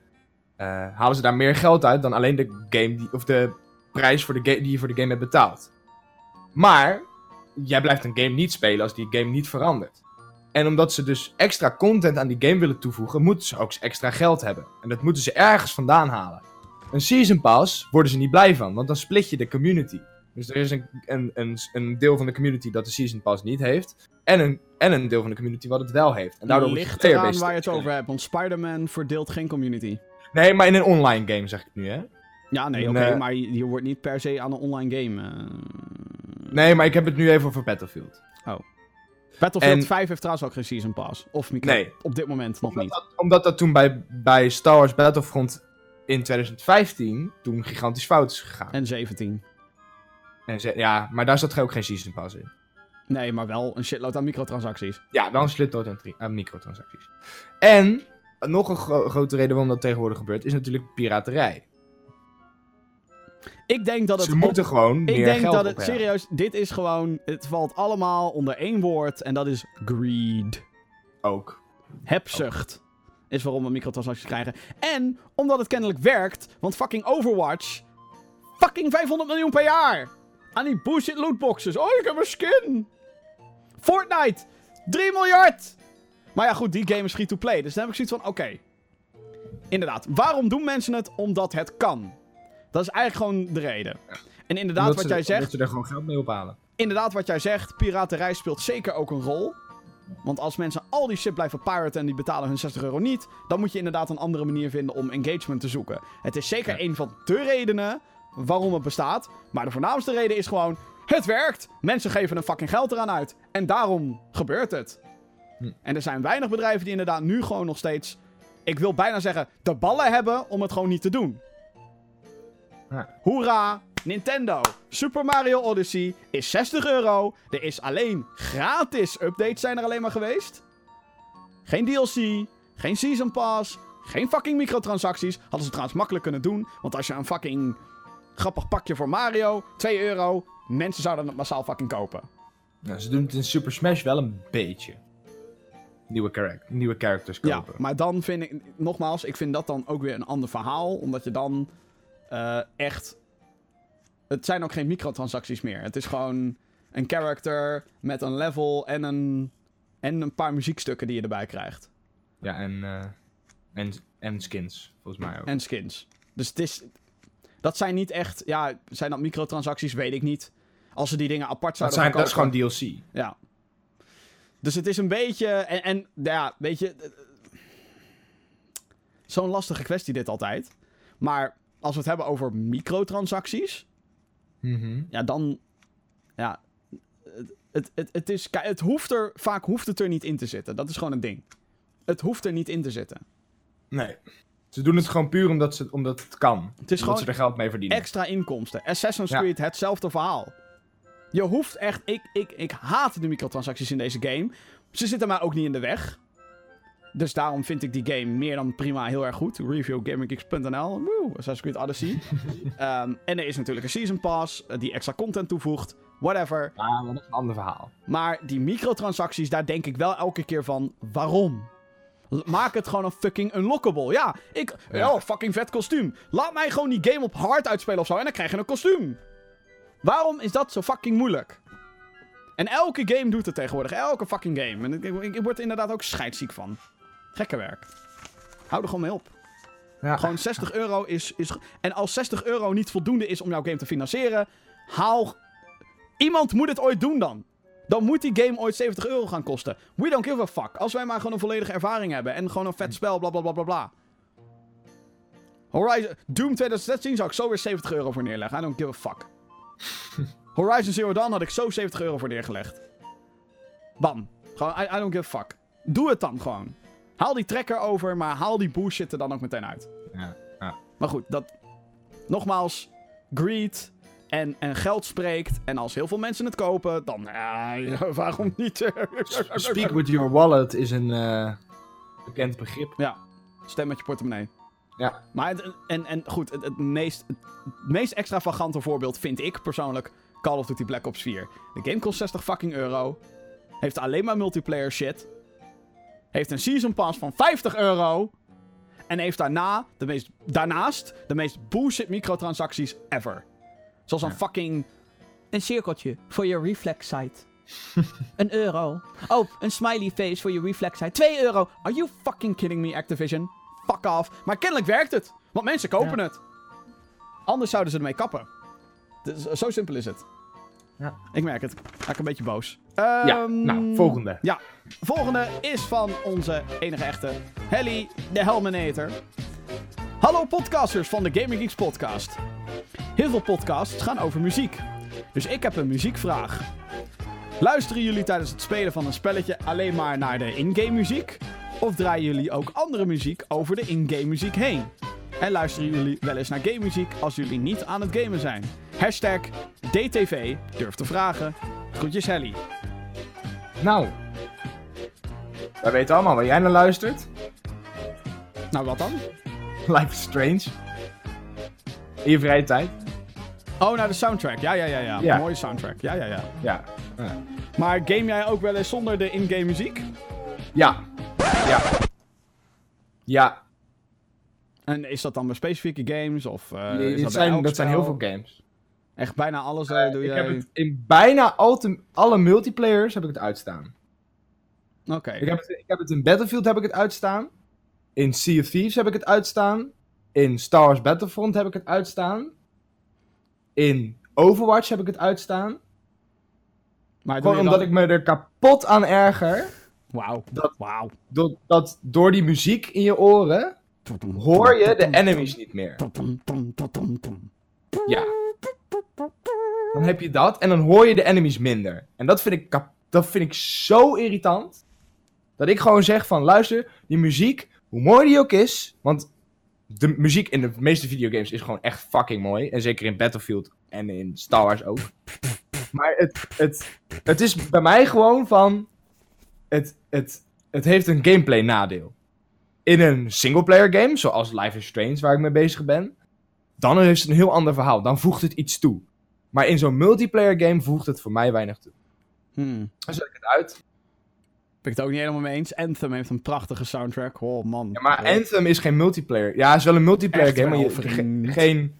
eh, halen ze daar meer geld uit dan alleen de game die, of de prijs voor de ga- die je voor de game hebt betaald. Maar, jij blijft een game niet spelen als die game niet verandert. En omdat ze dus extra content aan die game willen toevoegen, moeten ze ook extra geld hebben. En dat moeten ze ergens vandaan halen. Een season pass worden ze niet blij van, want dan split je de community. Dus er is een, een, een, een deel van de community dat de season pass niet heeft. En een, en een deel van de community wat het wel heeft. En daardoor Ligt eraan waar je het over hebt, want Spider-Man verdeelt geen community. Nee, maar in een online game zeg ik nu, hè? Ja, nee, oké, eh, maar je, je wordt niet per se aan een online game. eh. Nee, maar ik heb het nu even over Battlefield. Battlefield En- 5 heeft trouwens ook geen Season Pass. Of micro. Nee. Op dit moment nog Omdat niet. dat, omdat dat toen bij, bij Star Wars Battlefront in 2015 toen gigantisch fout is gegaan. En 17. En ze, ja, maar daar zat ook geen Season Pass in. Nee, maar wel een shitload aan microtransacties. Ja, dan slitdood en tri- aan microtransacties. En nog een gro- grote reden waarom dat tegenwoordig gebeurt, is natuurlijk piraterij. Ik denk dat het. Ze moeten gewoon ik meer denk geld dat het. ophalen. Serieus, dit is gewoon. Het valt allemaal onder één woord. En dat is greed. Ook. Hebzucht. Is waarom we microtransacties krijgen. En omdat het kennelijk werkt. Want fucking Overwatch. Fucking 500 miljoen per jaar. Aan die bullshit lootboxes. Oh, ik heb een skin. Fortnite. 3 miljard. Maar ja, goed, die game is free to play. Dus dan heb ik zoiets van: oké. Inderdaad. Waarom doen mensen het? Omdat het kan. Dat is eigenlijk gewoon de reden. En inderdaad, Omdat wat jij zegt Omdat ze er gewoon geld mee ophalen. inderdaad, wat jij zegt, piraterij speelt zeker ook een rol. Want als mensen al die shit blijven piraten en die betalen hun 60 euro niet, dan moet je inderdaad een andere manier vinden om engagement te zoeken. Het is zeker Ja. een van de redenen waarom het bestaat. Maar de voornaamste reden is gewoon: het werkt. Mensen geven een fucking geld eraan uit. En daarom gebeurt het. Hm. En er zijn weinig bedrijven die inderdaad nu gewoon nog steeds. Ik wil bijna zeggen, de ballen hebben om het gewoon niet te doen. Ja. Hoera! Nintendo. Super Mario Odyssey is 60 euro. Er is alleen gratis updates zijn er alleen maar geweest. Geen DLC, geen Season Pass, geen fucking microtransacties. Hadden ze trouwens makkelijk kunnen doen. Want als je een fucking grappig pakje voor Mario, 2 euro, mensen zouden het massaal fucking kopen. Nou, ze doen het in Super Smash wel een beetje. Nieuwe, charac- nieuwe characters Ja, kopen. maar dan vind ik, nogmaals, ik vind dat dan ook weer een ander verhaal. Omdat je dan eh, echt. Het zijn ook geen microtransacties meer. Het is gewoon een character met een level en een En een paar muziekstukken die je erbij krijgt. Ja, en, eh, en, en skins, volgens mij ook. En skins. Dus het is... Dat zijn niet echt... Ja, zijn dat microtransacties? Weet ik niet. Als ze die dingen apart dat, zouden zijn, dat is gewoon DLC. Ja. Dus het is een beetje... En, en ja, weet je... eh, Zo'n lastige kwestie dit altijd. Maar als we het hebben over microtransacties... Mhm. Ja, dan... Ja... Het, het, het, het is... Het hoeft er... Vaak hoeft het er niet in te zitten. Dat is gewoon een ding. Het hoeft er niet in te zitten. Nee. Ze doen het gewoon puur omdat, ze, omdat het kan. Het is omdat gewoon ze er geld mee verdienen. extra inkomsten. Assassin's Ja. Creed, hetzelfde verhaal. Je hoeft echt... Ik, ik, ik haat de microtransacties in deze game. Ze zitten mij ook niet in de weg. Dus daarom vind ik die game meer dan prima heel erg goed. Reviewgaminggeeks.nl. Woe, Assassin's Creed Odyssey. Ehm, en er is natuurlijk een Season Pass eh, die extra content toevoegt. Whatever. Ah, maar dat is een ander verhaal. Maar die microtransacties, daar denk ik wel elke keer van... Waarom? Maak het gewoon een fucking unlockable. Ja, ik... Ja. Oh, fucking vet kostuum. Laat mij gewoon die game op hard uitspelen of zo. En dan krijg je een kostuum. Waarom is dat zo fucking moeilijk? En elke game doet het tegenwoordig. Elke fucking game. En ik, ik, ik word er inderdaad ook scheidsziek van. Gekke werk. Hou er gewoon mee op. Ja. Gewoon 60 euro is, is... En als 60 euro niet voldoende is om jouw game te financieren... Haal... Iemand moet het ooit doen dan. Dan moet die game ooit 70 euro gaan kosten. We don't give a fuck. Als wij maar gewoon een volledige ervaring hebben. En gewoon een vet spel, bla bla bla bla bla. Horizon... Doom 2016 zou ik zo weer 70 euro voor neerleggen. I don't give a fuck. Horizon Zero Dawn had ik zo 70 euro voor neergelegd. Bam. Gewoon, I, I don't give a fuck. Doe het dan gewoon. Haal die trekker over, maar haal die bullshit er dan ook meteen uit. Ja. ja. Maar goed, dat... Nogmaals, greed en, en geld spreekt. En als heel veel mensen het kopen, dan... Ja, ja, waarom niet? Speak with your wallet is een eh, bekend begrip. Ja, stem met je portemonnee. Ja. Maar het, en, en goed, het, het, meest, het meest extravagante voorbeeld vind ik persoonlijk Call of Duty Black Ops 4. De game kost 60 fucking euro. Heeft alleen maar multiplayer shit. Heeft een season pass van 50 euro. En heeft daarna de meest, daarnaast de meest bullshit microtransacties ever. Zoals een Ja. fucking... Een cirkeltje voor je reflex site. een euro. Oh, een smiley face voor je reflex site. 2 euro. Are you fucking kidding me, Activision? Fuck off. Maar kennelijk werkt het. Want mensen kopen het. Anders zouden ze ermee kappen. Dus, zo simpel is het. Ja. Ik merk het. Ik een beetje boos. Ja, Ehm, nou, volgende. Ja, volgende is van onze enige echte Helly de Helminator. Hallo podcasters van de Gaming Geeks podcast. Heel veel podcasts gaan over muziek. Dus ik heb een muziekvraag. Luisteren jullie tijdens het spelen van een spelletje alleen maar naar de in-game muziek? Of draaien jullie ook andere muziek over de in-game muziek heen? En luisteren jullie wel eens naar game muziek als jullie niet aan het gamen zijn? Hashtag DTV, durf te vragen. Groetjes Helly. Nou. Wij weten allemaal waar jij naar luistert. Nou, wat dan? Life is Strange. In je vrije tijd. Oh, naar de soundtrack. Ja, ja, ja, ja. Ja. Mooie soundtrack. Ja, ja, ja. Ja. Ja. Maar game jij ook wel eens zonder de in-game muziek? Ja. Ja. Ja. En is dat dan bij specifieke games? Of, eh, Nee, dat, zijn, dat zijn heel veel games. Echt bijna alles eh, doe ik je... heb het in bijna te- alle multiplayers heb ik het uitstaan. Oké. Ik heb, het, ik heb het in Battlefield heb ik het uitstaan. In Sea of Thieves heb ik het uitstaan. In Star Wars Battlefront heb ik het uitstaan. In Overwatch heb ik het uitstaan. Maar Gewoon omdat dan- ik me er kapot aan erger. Wauw. dat- Wauw. Dat, dat door die muziek in je oren hoor je de enemies niet meer. Ja. Dan heb je dat en dan hoor je de enemies minder. En dat vind ik, dat vind ik zo irritant. Dat ik gewoon zeg van luister, die muziek, hoe mooi die ook is. Want de muziek in de meeste videogames is gewoon echt fucking mooi. En zeker in Battlefield en in Star Wars ook. Maar het, het, het is bij mij gewoon van... Het, het, het heeft een gameplay nadeel. In een singleplayer game, zoals Life is Strange, waar ik mee bezig ben... Dan is het een heel ander verhaal. Dan voegt het iets toe. Maar in zo'n multiplayer game voegt het voor mij weinig toe. Hmm. Dan zet ik het uit. Ben ik het ook niet helemaal mee eens. Anthem heeft een prachtige soundtrack. Oh man. Ja, maar Oh. Anthem is geen multiplayer. Ja, het is wel een multiplayer Echt game, maar je, ge- geen,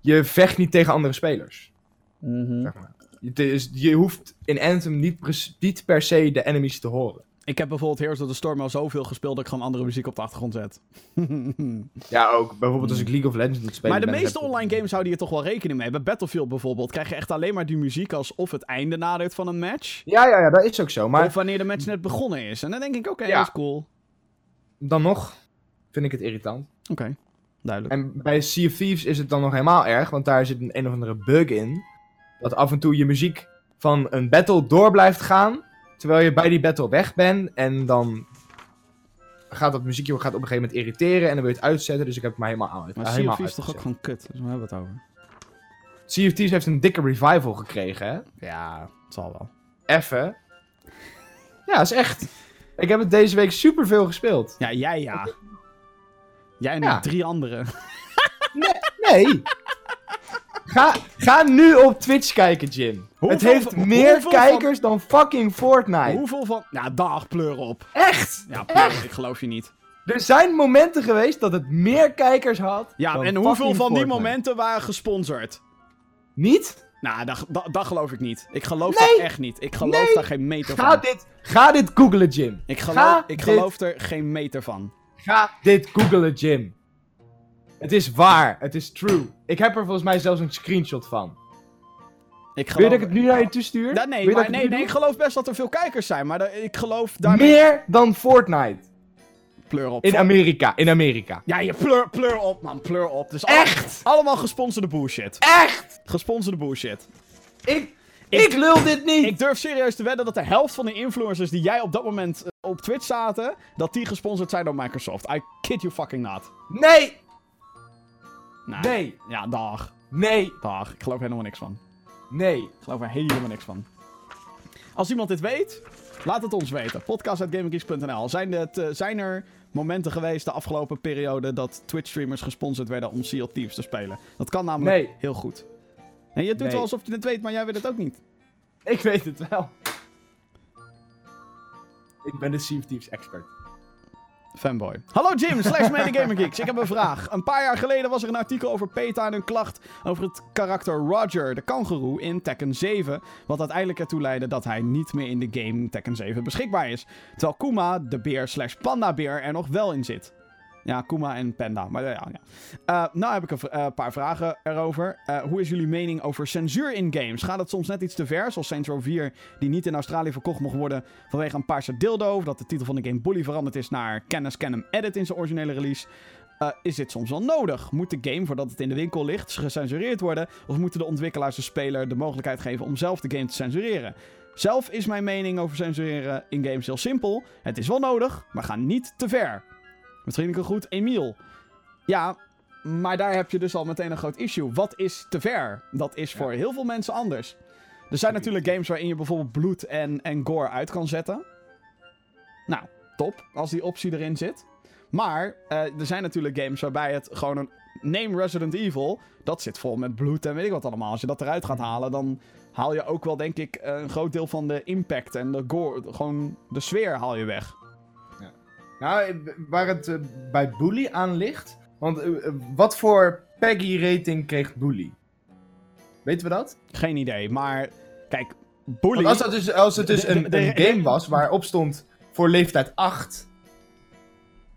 je vecht niet tegen andere spelers. Mhm. Zeg maar. Is, je hoeft in Anthem niet, niet per se de enemies te horen. Ik heb bijvoorbeeld Heroes of the Storm al zoveel gespeeld dat ik gewoon andere muziek op de achtergrond zet. Ja, ook. Bijvoorbeeld als ik League of Legends moet spelen. maar de meeste heb online games houden hier toch wel rekening mee. Bij Battlefield bijvoorbeeld krijg je echt alleen maar die muziek alsof het einde nadert van een match. Ja, ja, ja, dat is ook zo. Maar Of wanneer de match net begonnen is. En dan denk ik, oké, Ja. dat is cool. dan nog vind ik het irritant. Oké, duidelijk. En bij Sea of Thieves is het dan nog helemaal erg, want daar zit een, een of andere bug in. Dat af en toe je muziek van een battle door blijft gaan, terwijl je bij die battle weg bent. En dan gaat dat muziekje gaat op een gegeven moment irriteren en dan wil je het uitzetten. Dus ik heb het maar helemaal aan. Maar helemaal Thieves is toch ook gewoon kut. Dus waar hebben we het over? Thieves heeft een dikke revival gekregen, hè? Ja, het zal wel. Even. Ja, is echt. Ik heb het deze week superveel gespeeld. Ja, jij ja. Jij en Ja. nog drie anderen. Nee. Ga, ga nu op Twitch kijken, Jim. Hoeveel het heeft meer van- kijkers dan fucking Fortnite. Hoeveel van... Ja, dag, pleur op. Echt? Ja, pleur, ik geloof je niet. Er zijn momenten geweest dat het meer kijkers had. Ja, en hoeveel van die momenten waren gesponsord? Niet? Nou, dat, dat, dat geloof ik niet. Ik geloof Nee. dat echt niet. Ik geloof Nee. daar geen meter Ga van. dit, ga dit googlen, Jim. Ik, Ga geloof, ik dit- geloof er geen meter van. Ga dit googlen, Jim. Het is waar. Het is true. Ik heb er volgens mij zelfs een screenshot van. Ik Wil je geloof... dat ik het nu naar je toestuur? Ja, nee, maar, dat nee, nee, ik geloof best dat er veel kijkers zijn. Maar ik geloof daarmee... Meer dan Fortnite. Pleur op. In Amerika. In Amerika. Ja, je pleur, pleur op, man. Pleur op. Dus al- Echt? allemaal gesponsorde bullshit. Echt? Gesponsorde bullshit. Ik, ik lul dit niet. Ik durf serieus te wedden dat de helft van de influencers die jij op dat moment eh, op Twitch zaten, dat die gesponsord zijn door Microsoft. I kid you fucking not. Nee. Nou, Nee. Ja, dag. Nee. Dag. Ik geloof er helemaal niks van. Nee. Ik geloof er helemaal niks van. Als iemand dit weet, laat het ons weten. Podcast.gaminggeeks.nl. Zijn, het, eh, zijn er momenten geweest de afgelopen periode dat Twitch-streamers gesponsord werden om Sea of Thieves te spelen? Dat kan namelijk Nee. heel goed. En je doet Nee. wel alsof je het weet, maar jij weet het ook niet. Ik weet het wel. Ik ben de Sea of Thieves expert. Fanboy. Hallo Jim, slash MediGamerGeeks. Ik heb een vraag. Een paar jaar geleden was er een artikel over PETA en een klacht over het karakter Roger, de kangoeroe, in Tekken 7. Wat uiteindelijk ertoe leidde dat hij niet meer in de game Tekken 7 beschikbaar is. Terwijl Kuma, de beer slash pandabeer, er nog wel in zit. Ja, Kuma en Panda. Maar ja, ja. Eh, nou heb ik een eh, paar vragen erover. Eh, hoe is jullie mening over censuur in games? Gaat het soms net iets te ver? Zoals Saints Row 4, die niet in Australië verkocht mocht worden vanwege een paarse dildo. Of dat de titel van de game Bully veranderd is naar Can Scan 'em Edit in zijn originele release. Is dit soms wel nodig? Moet de game, voordat het in de winkel ligt, gecensureerd worden? Of moeten de ontwikkelaars de speler de mogelijkheid geven om zelf de game te censureren? Zelf is mijn mening over censureren in games heel simpel. Het is wel nodig, maar ga niet te ver. Met vriendelijke groet, Emiel. Ja, maar daar heb je dus al meteen een groot issue. Wat is te ver? Dat is voor heel veel mensen anders. Er zijn natuurlijk games waarin je bijvoorbeeld bloed en, en gore uit kan zetten. Nou, top, als die optie erin zit. Maar eh, er zijn natuurlijk games waarbij het gewoon een... Name Resident Evil, dat zit vol met bloed en weet ik wat allemaal. Als je dat eruit gaat halen, dan haal je ook wel, denk ik, een groot deel van de impact en de gore... Gewoon de sfeer haal je weg. Nou, eh, waar het eh, bij Bully aan ligt. Want eh, wat voor Peggy-rating kreeg Bully? Weten we dat? Geen idee, maar... Kijk, Bully... Want als, dat dus, als het dus De- de- een, de- game was waarop stond voor leeftijd 8.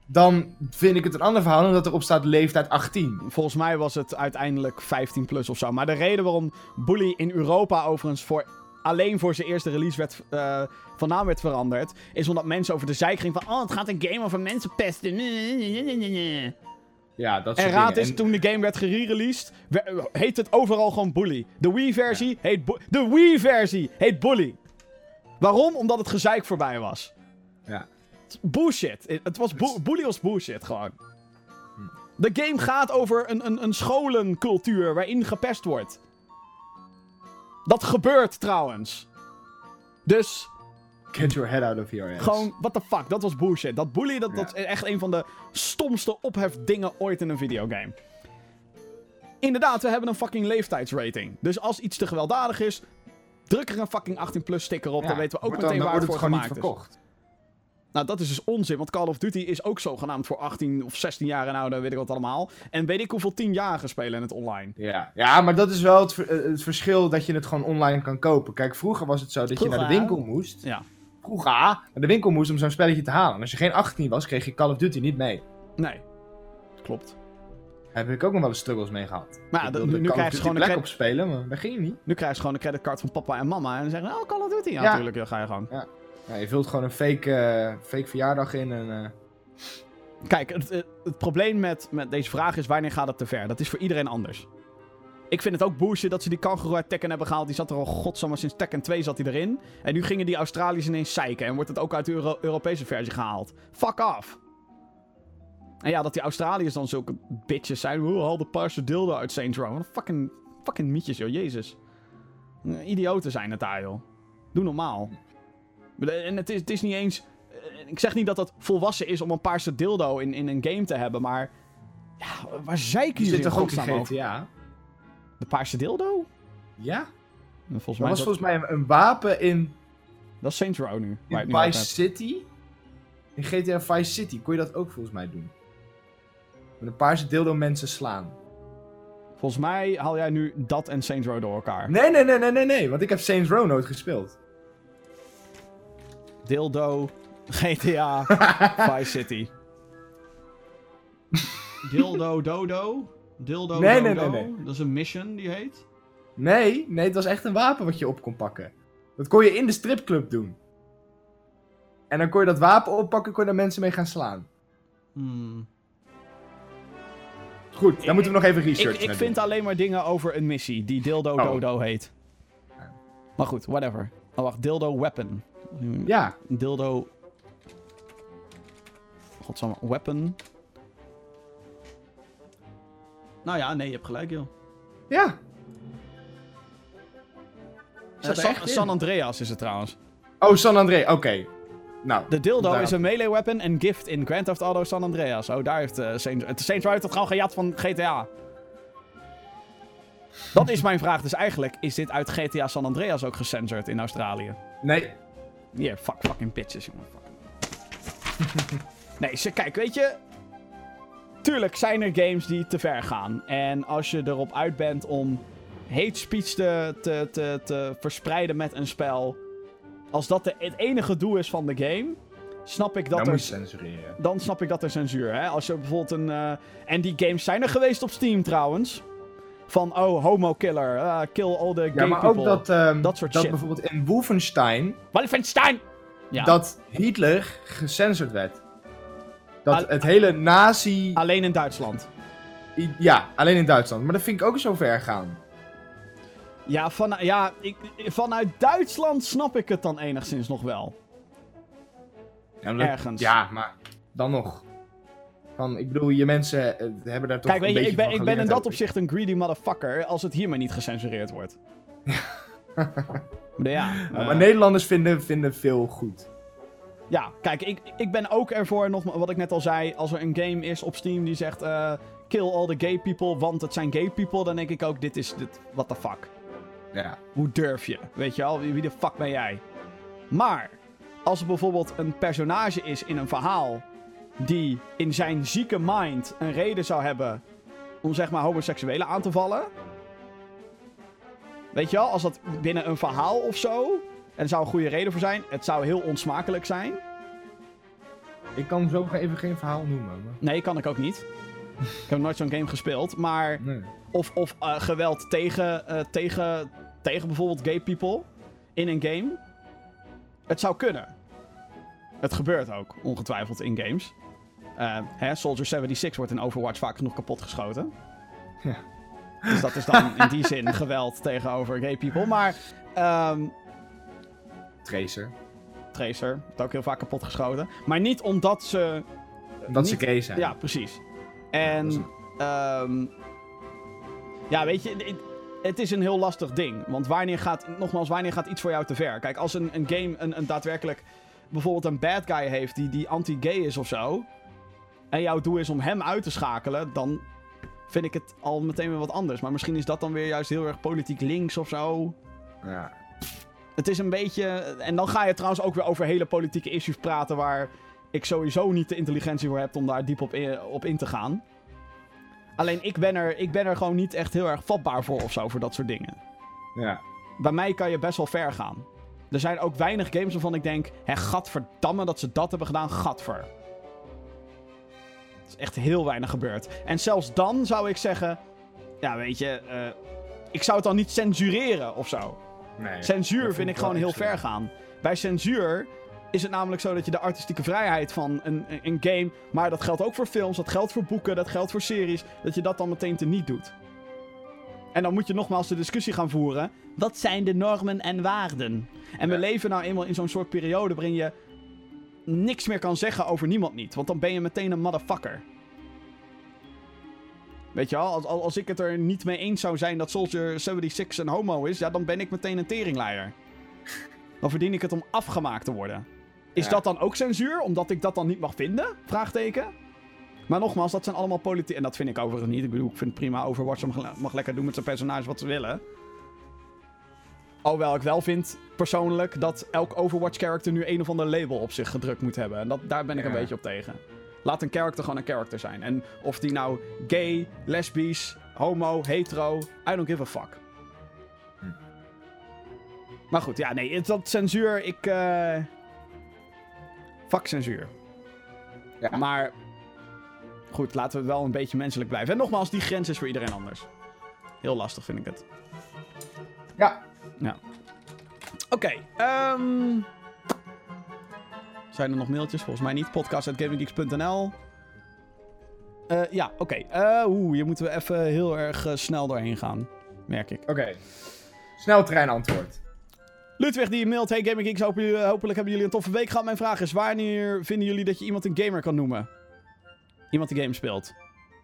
Dan vind ik het een ander verhaal dan dat erop staat leeftijd 18. Volgens mij was het uiteindelijk 15 plus of zo. Maar de reden waarom Bully in Europa overigens voor, alleen voor zijn eerste release werd, eh, van naam werd veranderd... is omdat mensen over de zijk gingen van... Oh, het gaat een game over mensen pesten. Ja, dat En raad is, En- toen de game werd gereleased, heet het overal gewoon Bully. De Wii-versie heet... De Wii-versie heet Bully. Waarom? Omdat het gezeik voorbij was. Ja. Bullshit. Het was bu- Bully was bullshit gewoon. De game gaat over een, een, een scholencultuur waarin gepest wordt. Dat gebeurt trouwens. Dus Get your head out of your ass. gewoon, what the fuck, dat was bullshit. Dat bully, dat, dat is echt een van de stomste ophefdingen ooit in een videogame. Inderdaad, we hebben een fucking leeftijdsrating. Dus als iets te gewelddadig is, druk er een fucking 18 plus sticker op. Ja, dan weten we ook meteen dan, waar het wordt voor gemaakt niet is. Nou, dat is dus onzin, want Call of Duty is ook zogenaamd voor 18 of 16 jaar en ouder, weet ik wat allemaal. En weet ik hoeveel 10-jarigen spelen in het online. Ja. ja, maar dat is wel het, eh, het verschil dat je het gewoon online kan kopen. Kijk, vroeger was het zo dat je naar de winkel moest. Ja. vroeger naar de winkel moest om zo'n spelletje te halen. En als je geen 18 was, kreeg je Call of Duty niet mee. Nee. Klopt. Daar heb ik ook nog wel eens struggles mee gehad. Maar ja, nu- krijg je gewoon een cred- Ops spelen, maar dat ging niet. Nu krijg je gewoon een creditcard van papa en mama. En dan zeggen ze, oh, Call of Duty. Ja, Ja. natuurlijk. Dan ga je gewoon. Ja, je vult gewoon een fake, eh, fake verjaardag in en... eh, Kijk, het, het, probleem met, met deze vraag is wanneer gaat het te ver? Dat is voor iedereen anders. Ik vind het ook bullshit dat ze die kangoeroe uit Tekken hebben gehaald. Die zat er al godsamme sinds Tekken 2 zat hij erin. En nu gingen die Australiërs ineens zeiken. En wordt het ook uit de Euro- Europese versie gehaald. Fuck off. En ja, dat die Australiërs dan zulke bitches zijn. Oh, haal de paarse dildo uit Saints Row. Wat fucking, fucking mietjes, joh. Jezus. Idioten zijn het daar, joh. Doe normaal. En het is, het is niet eens... eh, Ik zeg niet dat het volwassen is om een paarse dildo in, in een game te hebben, maar... Ja, waar Die jullie zit toch ook in? GTA? De paarse dildo? Ja? Volgens Dat mij was dat, volgens mij een, een wapen in, dat is Saints Row nu. In nu Vice. City. In GTA Vice City kon je dat ook volgens mij doen. Met een paarse dildo mensen slaan. Volgens mij haal jij nu dat en Saints Row door elkaar. Nee, nee, nee, nee, nee, nee. Want ik heb Saints Row nooit gespeeld. Dildo, GTA, Vice City. Dildo Dodo? Dildo Nee, nee, Dodo? nee, nee. Dat is een mission die heet. Nee, nee, het was echt een wapen wat je op kon pakken. Dat kon je in de stripclub doen. En dan kon je dat wapen oppakken, kon je daar mensen mee gaan slaan. Hmm. Goed, dan moeten we nog even research Ik, ik vind doen. alleen maar dingen over een missie die Dildo Oh. Dodo heet. Maar goed, whatever. Oh wacht, Dildo Weapon. Ja, Dildo. Godsamme, weapon. Nou ja, nee, je hebt gelijk, joh. ja. Eh, San? San Andreas is het trouwens. Oh, San André, oké. Nou, De dildo Daar- is een melee weapon en gift in Grand Theft Auto San Andreas. Oh, daar heeft eh Saints... Saints Row heeft het gewoon gejat van GTA. Dat is mijn vraag dus eigenlijk. Is dit uit GTA San Andreas ook gecensored in Australië? nee. Yeah, fuck fucking bitches, jongen. Fuck. nee, ze, kijk, weet je... Tuurlijk zijn er games die te ver gaan. En als je erop uit bent om hate speech te, te, te, te verspreiden met een spel... Als dat de, het enige doel is van de game... Snap ik dat Dan er censureren. dan snap ik dat er censuur. Hè? Als je bijvoorbeeld een. eh, En die games zijn er geweest op Steam trouwens. Van oh, homo killer, ah, kill all the gay Ja, maar people. ook dat, ehm, Dat soort dat shit. bijvoorbeeld in Wolfenstein, Wolfenstein! Ja, dat Hitler gecensurd werd. Dat Al- het hele nazi... alleen in Duitsland. I- Ja, alleen in Duitsland. Maar dat vind ik ook zo ver gaan. Ja, van, ja ik, vanuit Duitsland snap ik het dan enigszins nog wel. Ja, maar dat- Ergens. Ja, maar dan nog. Van, ik bedoel, je mensen eh, hebben daar toch Kijk, een je, beetje ik ben, ik ben in dat opzicht een greedy motherfucker als het hier maar niet gecensureerd wordt. Maar ja, Ja, eh, maar Nederlanders vinden, vinden veel goed. Ja, kijk, ik, ik ben ook ervoor, nog wat ik net al zei, als er een game is op Steam die zegt eh, kill all the gay people, want het zijn gay people, dan denk ik ook, dit is, dit, what the fuck. Ja. Hoe durf je? Weet je wie, wie de fuck ben jij? Maar, als er bijvoorbeeld een personage is in een verhaal die in zijn zieke mind een reden zou hebben om zeg maar homoseksuelen aan te vallen. Weet je wel, als dat binnen een verhaal of zo, en er zou een goede reden voor zijn, het zou heel onsmakelijk zijn. Ik kan zo even geen verhaal noemen. Maar... Nee, kan ik ook niet. ik heb nooit zo'n game gespeeld, maar Nee. of, of eh, geweld tegen, eh, tegen, tegen bijvoorbeeld gay people in een game. Het zou kunnen. Het gebeurt ook, ongetwijfeld, in games. Eh, hè, Soldier 76 wordt in Overwatch vaak genoeg kapotgeschoten. Ja. Dus dat is dan in die zin geweld tegenover gay people. Maar ehm, Tracer. Tracer wordt ook heel vaak kapotgeschoten. Maar niet omdat ze... Dat ze gay zijn. Ja, precies. En... Een- Ehm ja, weet je, het, het is een heel lastig ding. Want wanneer gaat, nogmaals, wanneer gaat iets voor jou te ver? Kijk, als een, een game een, een daadwerkelijk bijvoorbeeld een bad guy heeft die, die anti-gay is of zo. En jouw doel is om hem uit te schakelen, dan vind ik het al meteen weer wat anders. Maar misschien is dat dan weer juist heel erg politiek links of zo. Ja. Het is een beetje. En dan ga je trouwens ook weer over hele politieke issues praten waar ik sowieso niet de intelligentie voor heb om daar diep op in, op in te gaan. Alleen ik ben, er, ik ben er gewoon niet echt heel erg vatbaar voor of zo, voor dat soort dingen. ja. Bij mij kan je best wel ver gaan. er zijn ook weinig games waarvan ik denk... Hé, gadverdamme dat ze dat hebben gedaan, gadver. Is echt heel weinig gebeurd. En zelfs dan zou ik zeggen... Ja, weet je... eh, ik zou het dan niet censureren of zo. Nee. Censuur vind ik gewoon heel ver gaan. Bij censuur is het namelijk zo dat je de artistieke vrijheid van een, een game... Maar dat geldt ook voor films, dat geldt voor boeken, dat geldt voor series... dat je dat dan meteen teniet doet. En dan moet je nogmaals de discussie gaan voeren. Wat zijn de normen en waarden? En we leven nou eenmaal in zo'n soort periode waarin je niks meer kan zeggen over niemand niet. Want dan ben je meteen een motherfucker. Weet je wel, als, als ik het er niet mee eens zou zijn dat Soldier 76 een homo is, ja, dan ben ik meteen een teringleier. Dan verdien ik het om afgemaakt te worden. Is Ja. dat dan ook censuur, omdat ik dat dan niet mag vinden? Vraagteken. Maar nogmaals, dat zijn allemaal politiek. En dat vind ik overigens niet. Ik bedoel, ik vind het prima. Overwatch mag, mag lekker doen met zijn personages wat ze willen. Alhoewel ik wel vind, persoonlijk, dat elk Overwatch-character nu een of ander label op zich gedrukt moet hebben. En dat, daar ben ik een beetje op tegen. Laat een character gewoon een character zijn. En of die nou gay, lesbisch, homo, hetero, I don't give a fuck. Hm. Maar goed, ja, nee, dat censuur, ik. eh Fuck censuur. Ja. Maar. Goed, laten we wel een beetje menselijk blijven. En nogmaals, die grens is voor iedereen anders. Heel lastig vind ik het. Ja. Oké, ehm. Zijn er nog mailtjes? Volgens mij niet. Podcast.gaminggeeks.nl Eh Ja, oké. Eh, Oeh, hier moeten we even heel erg eh, snel doorheen gaan. Merk ik. Oké. Snel antwoord. Ludwig die mailt... Hey Gaming Geeks, jullie- hopelijk hebben jullie een toffe week gehad. Mijn vraag is, wanneer vinden jullie dat je iemand een gamer kan noemen? Iemand die games speelt.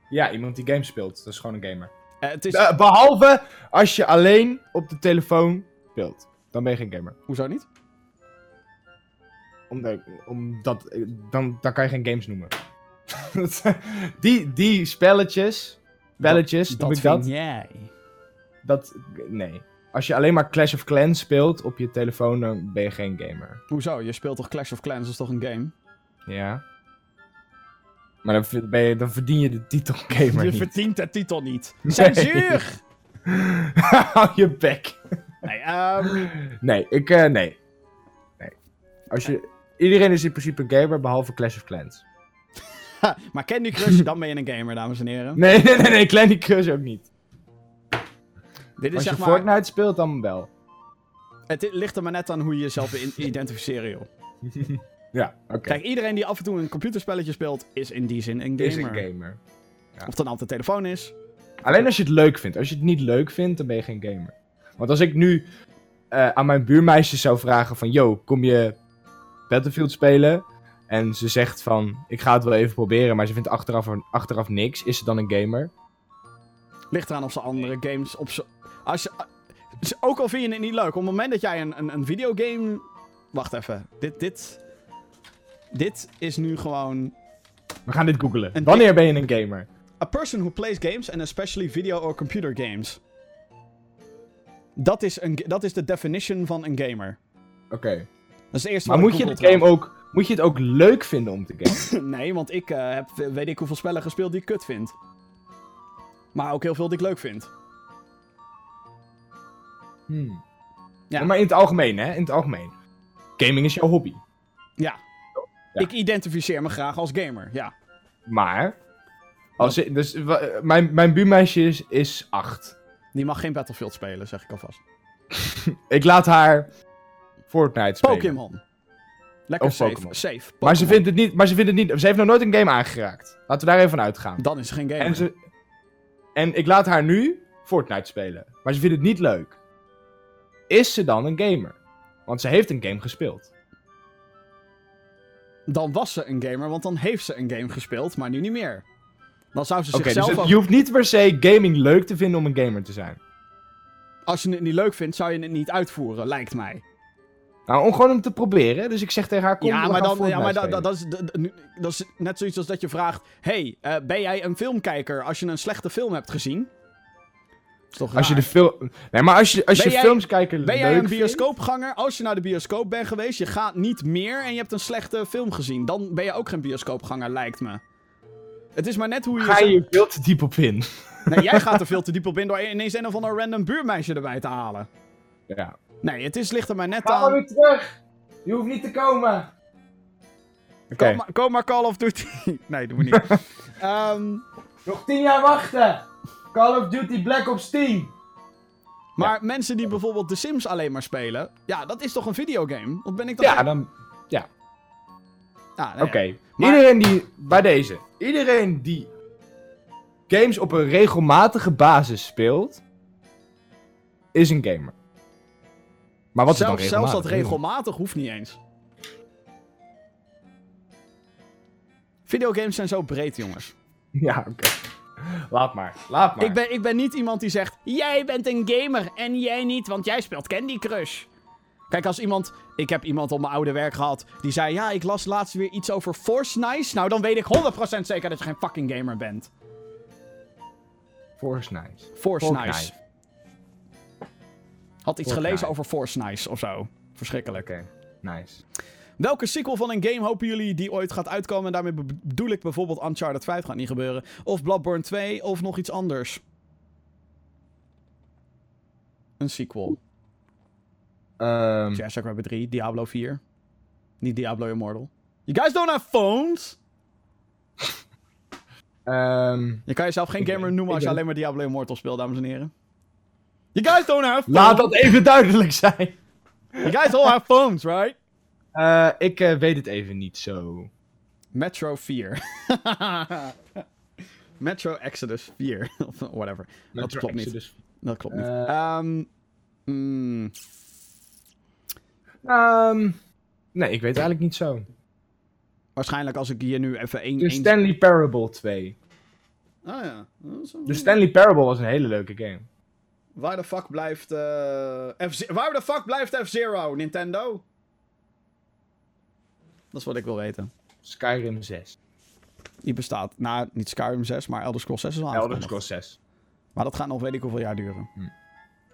Ja, iemand die games speelt. Dat is gewoon een gamer. Eh, het is... Eh, behalve als je alleen op de telefoon speelt. Dan ben je geen gamer. Hoezo niet? Omdat, omdat eh, dan, dan kan je geen games noemen. die, die spelletjes, spelletjes, noem ik vind dat? jij. Dat, nee. Als je alleen maar Clash of Clans speelt op je telefoon, dan ben je geen gamer. Hoezo? Je speelt toch Clash of Clans? Dat is toch een game? Ja. Maar dan, ver- ben je, dan verdien je de titel gamer je niet. verdient de titel niet. Nee. Censuur! Hou je bek. Nee, ehm... Nee, ik, eh, nee. Nee. Als je, iedereen is in principe een gamer, behalve Clash of Clans. maar Candy Crush, dan ben je een gamer, dames en heren. Nee, nee, nee, nee Candy Crush ook niet. Dit is Als je zeg maar... Fortnite speelt, dan wel. Het ligt er maar net aan hoe je jezelf identificeren, joh. Ja, oké. Kijk, iedereen die af en toe een computerspelletje speelt, is in die zin een gamer. Is een gamer. Of het dan de telefoon is. Alleen als je het leuk vindt. Als je het niet leuk vindt, dan ben je geen gamer. Want als ik nu eh, aan mijn buurmeisje zou vragen van... Yo, kom je Battlefield spelen? En ze zegt van... Ik ga het wel even proberen, maar ze vindt achteraf, achteraf niks. Is ze dan een gamer? Ligt eraan of ze andere games op zo. Als je, dus ook al vind je het niet leuk, op het moment dat jij een, een, een videogame. Wacht even. Dit, dit. Dit is nu gewoon. We gaan dit googlen. Een Wanneer ben je een gamer? A person who plays games and especially video or computer games. Dat is, een, dat is de definition van een gamer. Oké. Dat is het eerste Maar wat moet ik je, de game ook, moet je het ook leuk vinden om te gamen? Nee, want ik eh, heb weet ik hoeveel spellen gespeeld die ik kut vind. Maar ook heel veel die ik leuk vind. Hmm. Ja. Ja, maar in het algemeen, hè? In het algemeen. Gaming is jouw hobby. Ja. Ik identificeer me graag als gamer, ja. Maar... Als ik, dus, wa- mijn, mijn buurmeisje is, is acht. Die mag geen Battlefield spelen, zeg ik alvast. Ik laat haar Fortnite spelen. Pokémon. Lekker Of safe. Pokémon. safe. Maar ze Pokémon. vindt het niet, maar ze vindt het niet, ze heeft nog nooit een game aangeraakt. Laten we daar even van uitgaan. Dan is ze geen gamer. En, ze, en ik laat haar nu Fortnite spelen. Maar ze vindt het niet leuk. Is ze dan een gamer? Want ze heeft een game gespeeld. Dan was ze een gamer, want dan heeft ze een game gespeeld, maar nu niet meer. Dan zou ze dus zichzelf ook- je hoeft niet per se gaming leuk te vinden om een gamer te zijn. Als je het niet leuk vindt, zou je het niet uitvoeren, lijkt mij. Nou, om gewoon om te proberen. Dus ik zeg tegen haar, kom, ja, maar, dan, ja, maar da- da- dat, is, da- da- dat is net zoiets als dat je vraagt... hey, eh, ben jij een filmkijker als je een slechte film hebt gezien? Is toch Als je de film... Nee, maar als je, als Ben je jij- films kijken Ben jij een bioscoopganger? Als je naar de bioscoop bent geweest, je gaat niet meer en je hebt een slechte film gezien. Dan ben je ook geen bioscoopganger, lijkt me. Het is maar net hoe je... Ga je hier veel te diep op in. Nee, jij gaat er veel te diep op in door ineens een of ander random buurmeisje erbij te halen. Ja. Nee, het is, ligt er maar net Ga maar aan. weer terug. Je hoeft niet te komen. Oké. Kom, maar, kom maar Call of Duty. nee, doen we niet. Ehm, Nog 10 jaar wachten. Call of Duty Black Ops 10. maar mensen die bijvoorbeeld The Sims alleen maar spelen. Ja, dat is toch een videogame? Of ben ik dat... Ja, dan... Ah, nee, Oké. Maar- Iedereen die... Bij deze. Iedereen die games op een regelmatige basis speelt... Is een gamer. Maar wat is dan Zelfs, zelfs regelmatig? dat regelmatig hoeft niet eens. Videogames zijn zo breed, jongens. Ja, oké. Laat maar. Laat maar. Ik ben, ik ben niet iemand die zegt: Jij bent een gamer en jij niet, want jij speelt Candy Crush. Kijk, als iemand. Ik heb iemand op mijn oude werk gehad. die zei: Ja, ik las laatst weer iets over Force Nice. Nou, dan weet ik 100% zeker dat je geen fucking gamer bent. Force Nice. Force. Nice. Had iets gelezen over Force Nice of zo. Verschrikkelijk. Oké. Nice. Welke sequel van een game hopen jullie die ooit gaat uitkomen? En daarmee be- bedoel ik bijvoorbeeld Uncharted 5 gaat niet gebeuren. Of Bloodborne 2 of nog iets anders. Een sequel. Ehm, Jurassic Rabbit 3, Diablo 4. Niet Diablo Immortal. You guys don't have phones? ehm, Je kan jezelf geen gamer ben- noemen als je ben- alleen maar Diablo Immortal speelt, dames en heren. You guys don't have phones. laat dat even duidelijk zijn. You guys all have phones, right? Eh, ik eh, weet het even niet zo. Metro 4. Metro Exodus 4. of whatever. dat klopt niet. Dat klopt niet. Ehm, mm, Ehm, nee, ik weet eigenlijk niet zo. waarschijnlijk als ik hier nu even één... De Stanley Parable 2. Ah ja. De Stanley Parable was een hele leuke game. Waar de fuck blijft... eh, F Waar de fuck blijft F-Zero, Nintendo? Dat is wat ik wil weten. Skyrim 6. Die bestaat. Nou, niet Skyrim 6, maar Elder Scrolls 6 is al Elder. Scrolls 6. Maar dat gaat nog weet ik hoeveel jaar duren.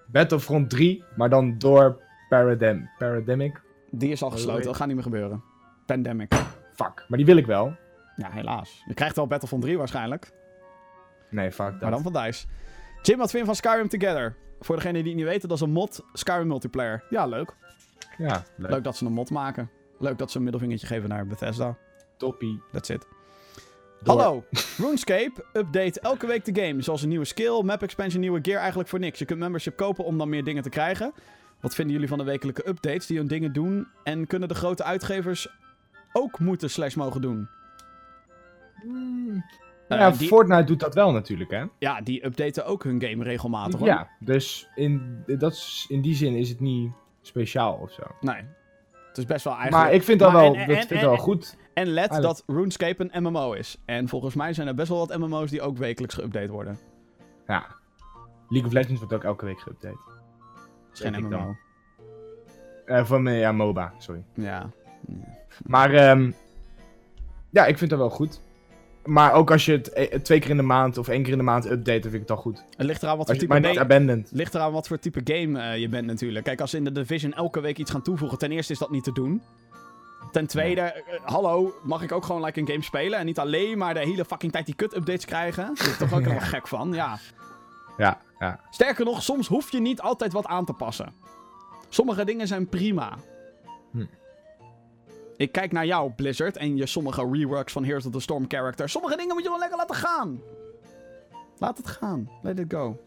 Battlefront 3, maar dan door Paradem Parademic. Die is al gesloten, dat gaat niet meer gebeuren. Pandemic. Fuck, maar die wil ik wel. Ja, helaas. Je krijgt wel Battlefront 3 waarschijnlijk. Nee, fuck dat. Maar dan van DICE. Jim, wat vind je van Skyrim Together? Voor degenen die het niet weten, dat is een mod Skyrim multiplayer. Ja, leuk. Ja, leuk. Leuk dat ze een mod maken. Leuk dat ze een middelvingertje geven naar Bethesda. Toppie. That's it. Door. Hallo. RuneScape update elke week de game. Zoals een nieuwe skill, map expansion, nieuwe gear. Eigenlijk voor niks. Je kunt membership kopen om dan meer dingen te krijgen. Wat vinden jullie van de wekelijke updates die hun dingen doen? En kunnen de grote uitgevers ook moeten slash mogen doen? Hmm. Eh, ja, die- Fortnite doet dat wel natuurlijk, hè? Ja, die updaten ook hun game regelmatig hoor. Ja, dus in, dat is, in die zin is het niet speciaal of zo. Nee. Het is best wel eigenlijk... Maar ik vind dat Maar wel, en- en- dat en- vind ik wel goed. En let Eigenlijk. dat RuneScape een MMO is. En volgens mij zijn er best wel wat MMO's die ook wekelijks geüpdate worden. Ja. League of Legends wordt ook elke week geüpdate. Dat is geen MMO. Eh van, ja, MOBA, sorry. Ja. Maar, ehm, ja, ik vind dat wel goed. Maar ook als je het eh, twee keer in de maand of één keer in de maand update, dan vind ik het al goed. Het ligt eraan wat voor type game... abandoned. ligt eraan wat voor type game eh, je bent natuurlijk. Kijk, als ze in de Division elke week iets gaan toevoegen, ten eerste is dat niet te doen. Ten tweede, eh, hallo, mag ik ook gewoon like een game spelen en niet alleen maar de hele fucking tijd die kut-updates krijgen? Daar ben ik toch ook helemaal gek van, ja. Ja, ja. Sterker nog, soms hoef je niet altijd wat aan te passen. Sommige dingen zijn prima. Hm. Ik kijk naar jou, Blizzard, en je sommige reworks van Heroes of the Storm character. Sommige dingen moet je gewoon lekker laten gaan. Laat het gaan. Let it go.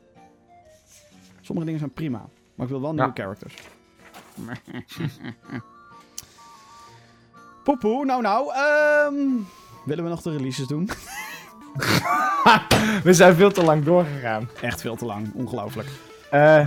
Sommige dingen zijn prima. Maar ik wil wel nieuwe characters. Poepoe, nou nou. ehm, willen we nog de releases doen? We zijn veel te lang doorgegaan. Echt veel te lang. Ongelooflijk. Eh,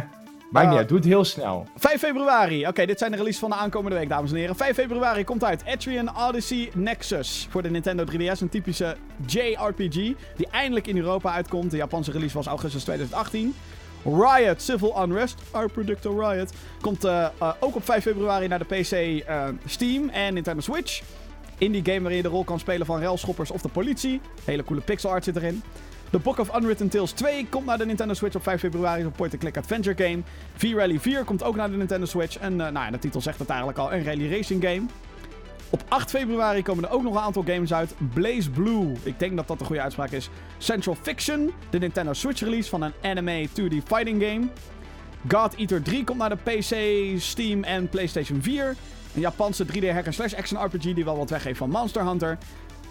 maakt niet uit, doe het heel snel. 5 februari. Oké, dit zijn de releases van de aankomende week, dames en heren. 5 februari komt uit Etrian Odyssey Nexus voor de Nintendo 3DS. Een typische JRPG die eindelijk in Europa uitkomt. De Japanse release was augustus 2018. Riot Civil Unrest, our predictor Riot, komt eh, eh, ook op 5 februari naar de PC, eh, Steam en Nintendo Switch. Indie game waarin je de rol kan spelen van railschoppers of de politie. Hele coole pixel art zit erin. The Book of Unwritten Tales 2 komt naar de Nintendo Switch op 5 februari. Een point-and-click adventure game. V-Rally 4 komt ook naar de Nintendo Switch. En eh, nou ja, de titel zegt het eigenlijk al. Een rally racing game. Op 8 februari komen er ook nog een aantal games uit. Blaze Blue, ik denk dat dat de goede uitspraak is. Central Fiction, de Nintendo Switch release van een anime 2D fighting game. God Eater 3 komt naar de PC, Steam en PlayStation 4. Een Japanse 3D hack and slash action RPG die wel wat weggeeft van Monster Hunter.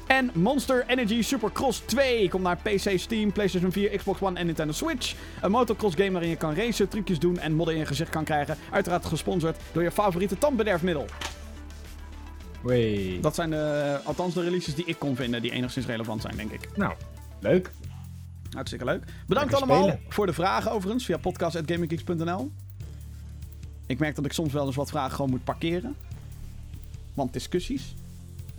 En Monster Energy Supercross 2 komt naar PC, Steam, PlayStation 4, Xbox One en Nintendo Switch. Een motocross game waarin je kan racen, trucjes doen en modden in je gezicht kan krijgen. Uiteraard gesponsord door je favoriete tandbederfmiddel. Wee. Dat zijn de, althans de releases die ik kon vinden die enigszins relevant zijn, denk ik. Nou, leuk. Hartstikke leuk. Bedankt Lekker allemaal spelen. voor de vragen overigens via podcast.gaminggeeks.nl. Ik merk dat ik soms wel eens wat vragen gewoon moet parkeren. Want discussies.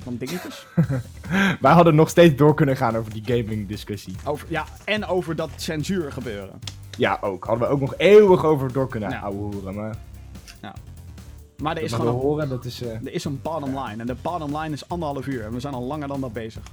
Want dingetjes. Wij hadden nog steeds door kunnen gaan over die gaming discussie. Over, ja, en over dat censuur gebeuren. Ja, ook. Hadden we ook nog eeuwig over door kunnen Ja. ouwe hoeren. Maar Maar er is dat gewoon horen, dat is... eh, er is een bottom line. En de bottom line is anderhalf uur. En we zijn al langer dan dat bezig.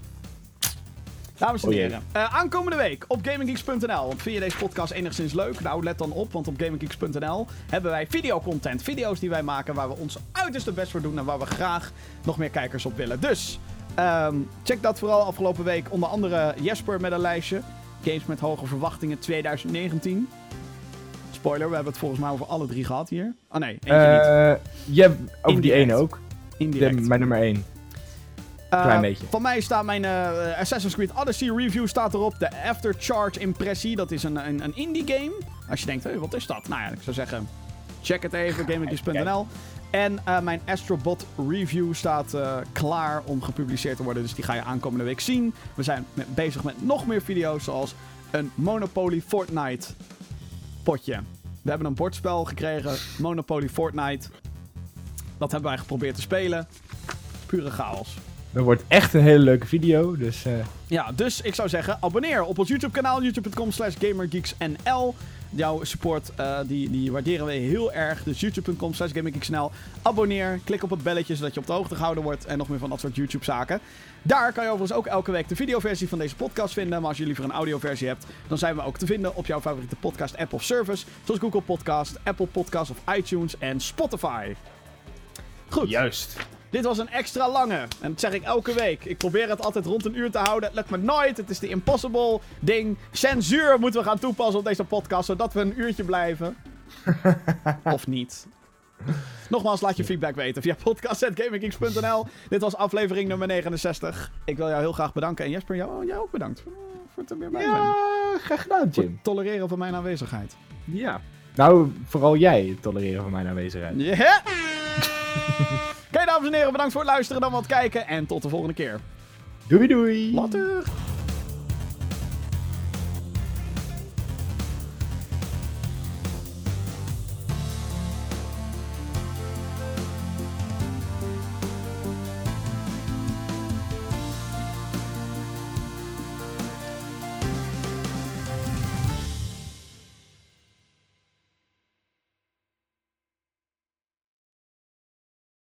Dames en Oh heren, eh, aankomende week op GamingGeeks.nl. Want vind je deze podcast enigszins leuk? Nou, let dan op, want op GamingGeeks.nl hebben wij videocontent. Video's die wij maken waar we ons uiterste best voor doen en waar we graag nog meer kijkers op willen. Dus, ehm, check dat vooral afgelopen week. Onder andere Jesper met een lijstje. Games met hoge verwachtingen 2019. Spoiler, we hebben het volgens mij over alle drie gehad hier. Oh nee, eentje niet. eh, ja, over die Indirect. ene ook. De, Indirect. mijn nummer 1. Eh, Klein beetje. Van mij staat mijn eh, Assassin's Creed Odyssey review staat erop. De Aftercharge Impressie. Dat is een, een, een indie game. Als je denkt, hey, wat is dat? Nou ja, ik zou zeggen, check het even, gaminggeeks.nl. En eh, mijn Astrobot review staat klaar om gepubliceerd te worden. Dus die ga je aankomende week zien. We zijn met- bezig met nog meer video's, zoals een Monopoly Fortnite potje. We hebben een bordspel gekregen, Monopoly Fortnite. Dat hebben wij geprobeerd te spelen. Pure chaos. Dat wordt echt een hele leuke video. Dus eh, Ja, dus ik zou zeggen, abonneer op ons YouTube-kanaal, youtube.com slash gamergeeksnl. Jouw support, eh, die, die waarderen we heel erg. Dus youtube.com slash gamergeeksnl. Abonneer, klik op het belletje, zodat je op de hoogte gehouden wordt. En nog meer van dat soort YouTube-zaken. Daar kan je overigens ook elke week de videoversie van deze podcast vinden. Maar als je liever een audioversie hebt, dan zijn we ook te vinden op jouw favoriete podcast-app of service. Zoals Google Podcast, Apple Podcast of iTunes en Spotify. Goed. juist. Dit was een extra lange. En dat zeg ik elke week. Ik probeer het altijd rond een uur te houden. Het lukt me nooit. Het is de impossible ding. Censuur moeten we gaan toepassen op deze podcast. Zodat we een uurtje blijven. of niet. Nogmaals, laat je feedback weten via podcast.gaminggeeks.nl. Dit was aflevering nummer 69. Ik wil jou heel graag bedanken. En Jesper, jou, jou ook bedankt. Voor, voor het er weer bij zijn. Ja, graag gedaan, Jim. het tolereren van mijn aanwezigheid. Ja. Nou, vooral jij tolereren van mijn aanwezigheid. Ja! Oké, dames en heren, bedankt voor het luisteren. Dan wat kijken. En tot de volgende keer. Doei doei. Later!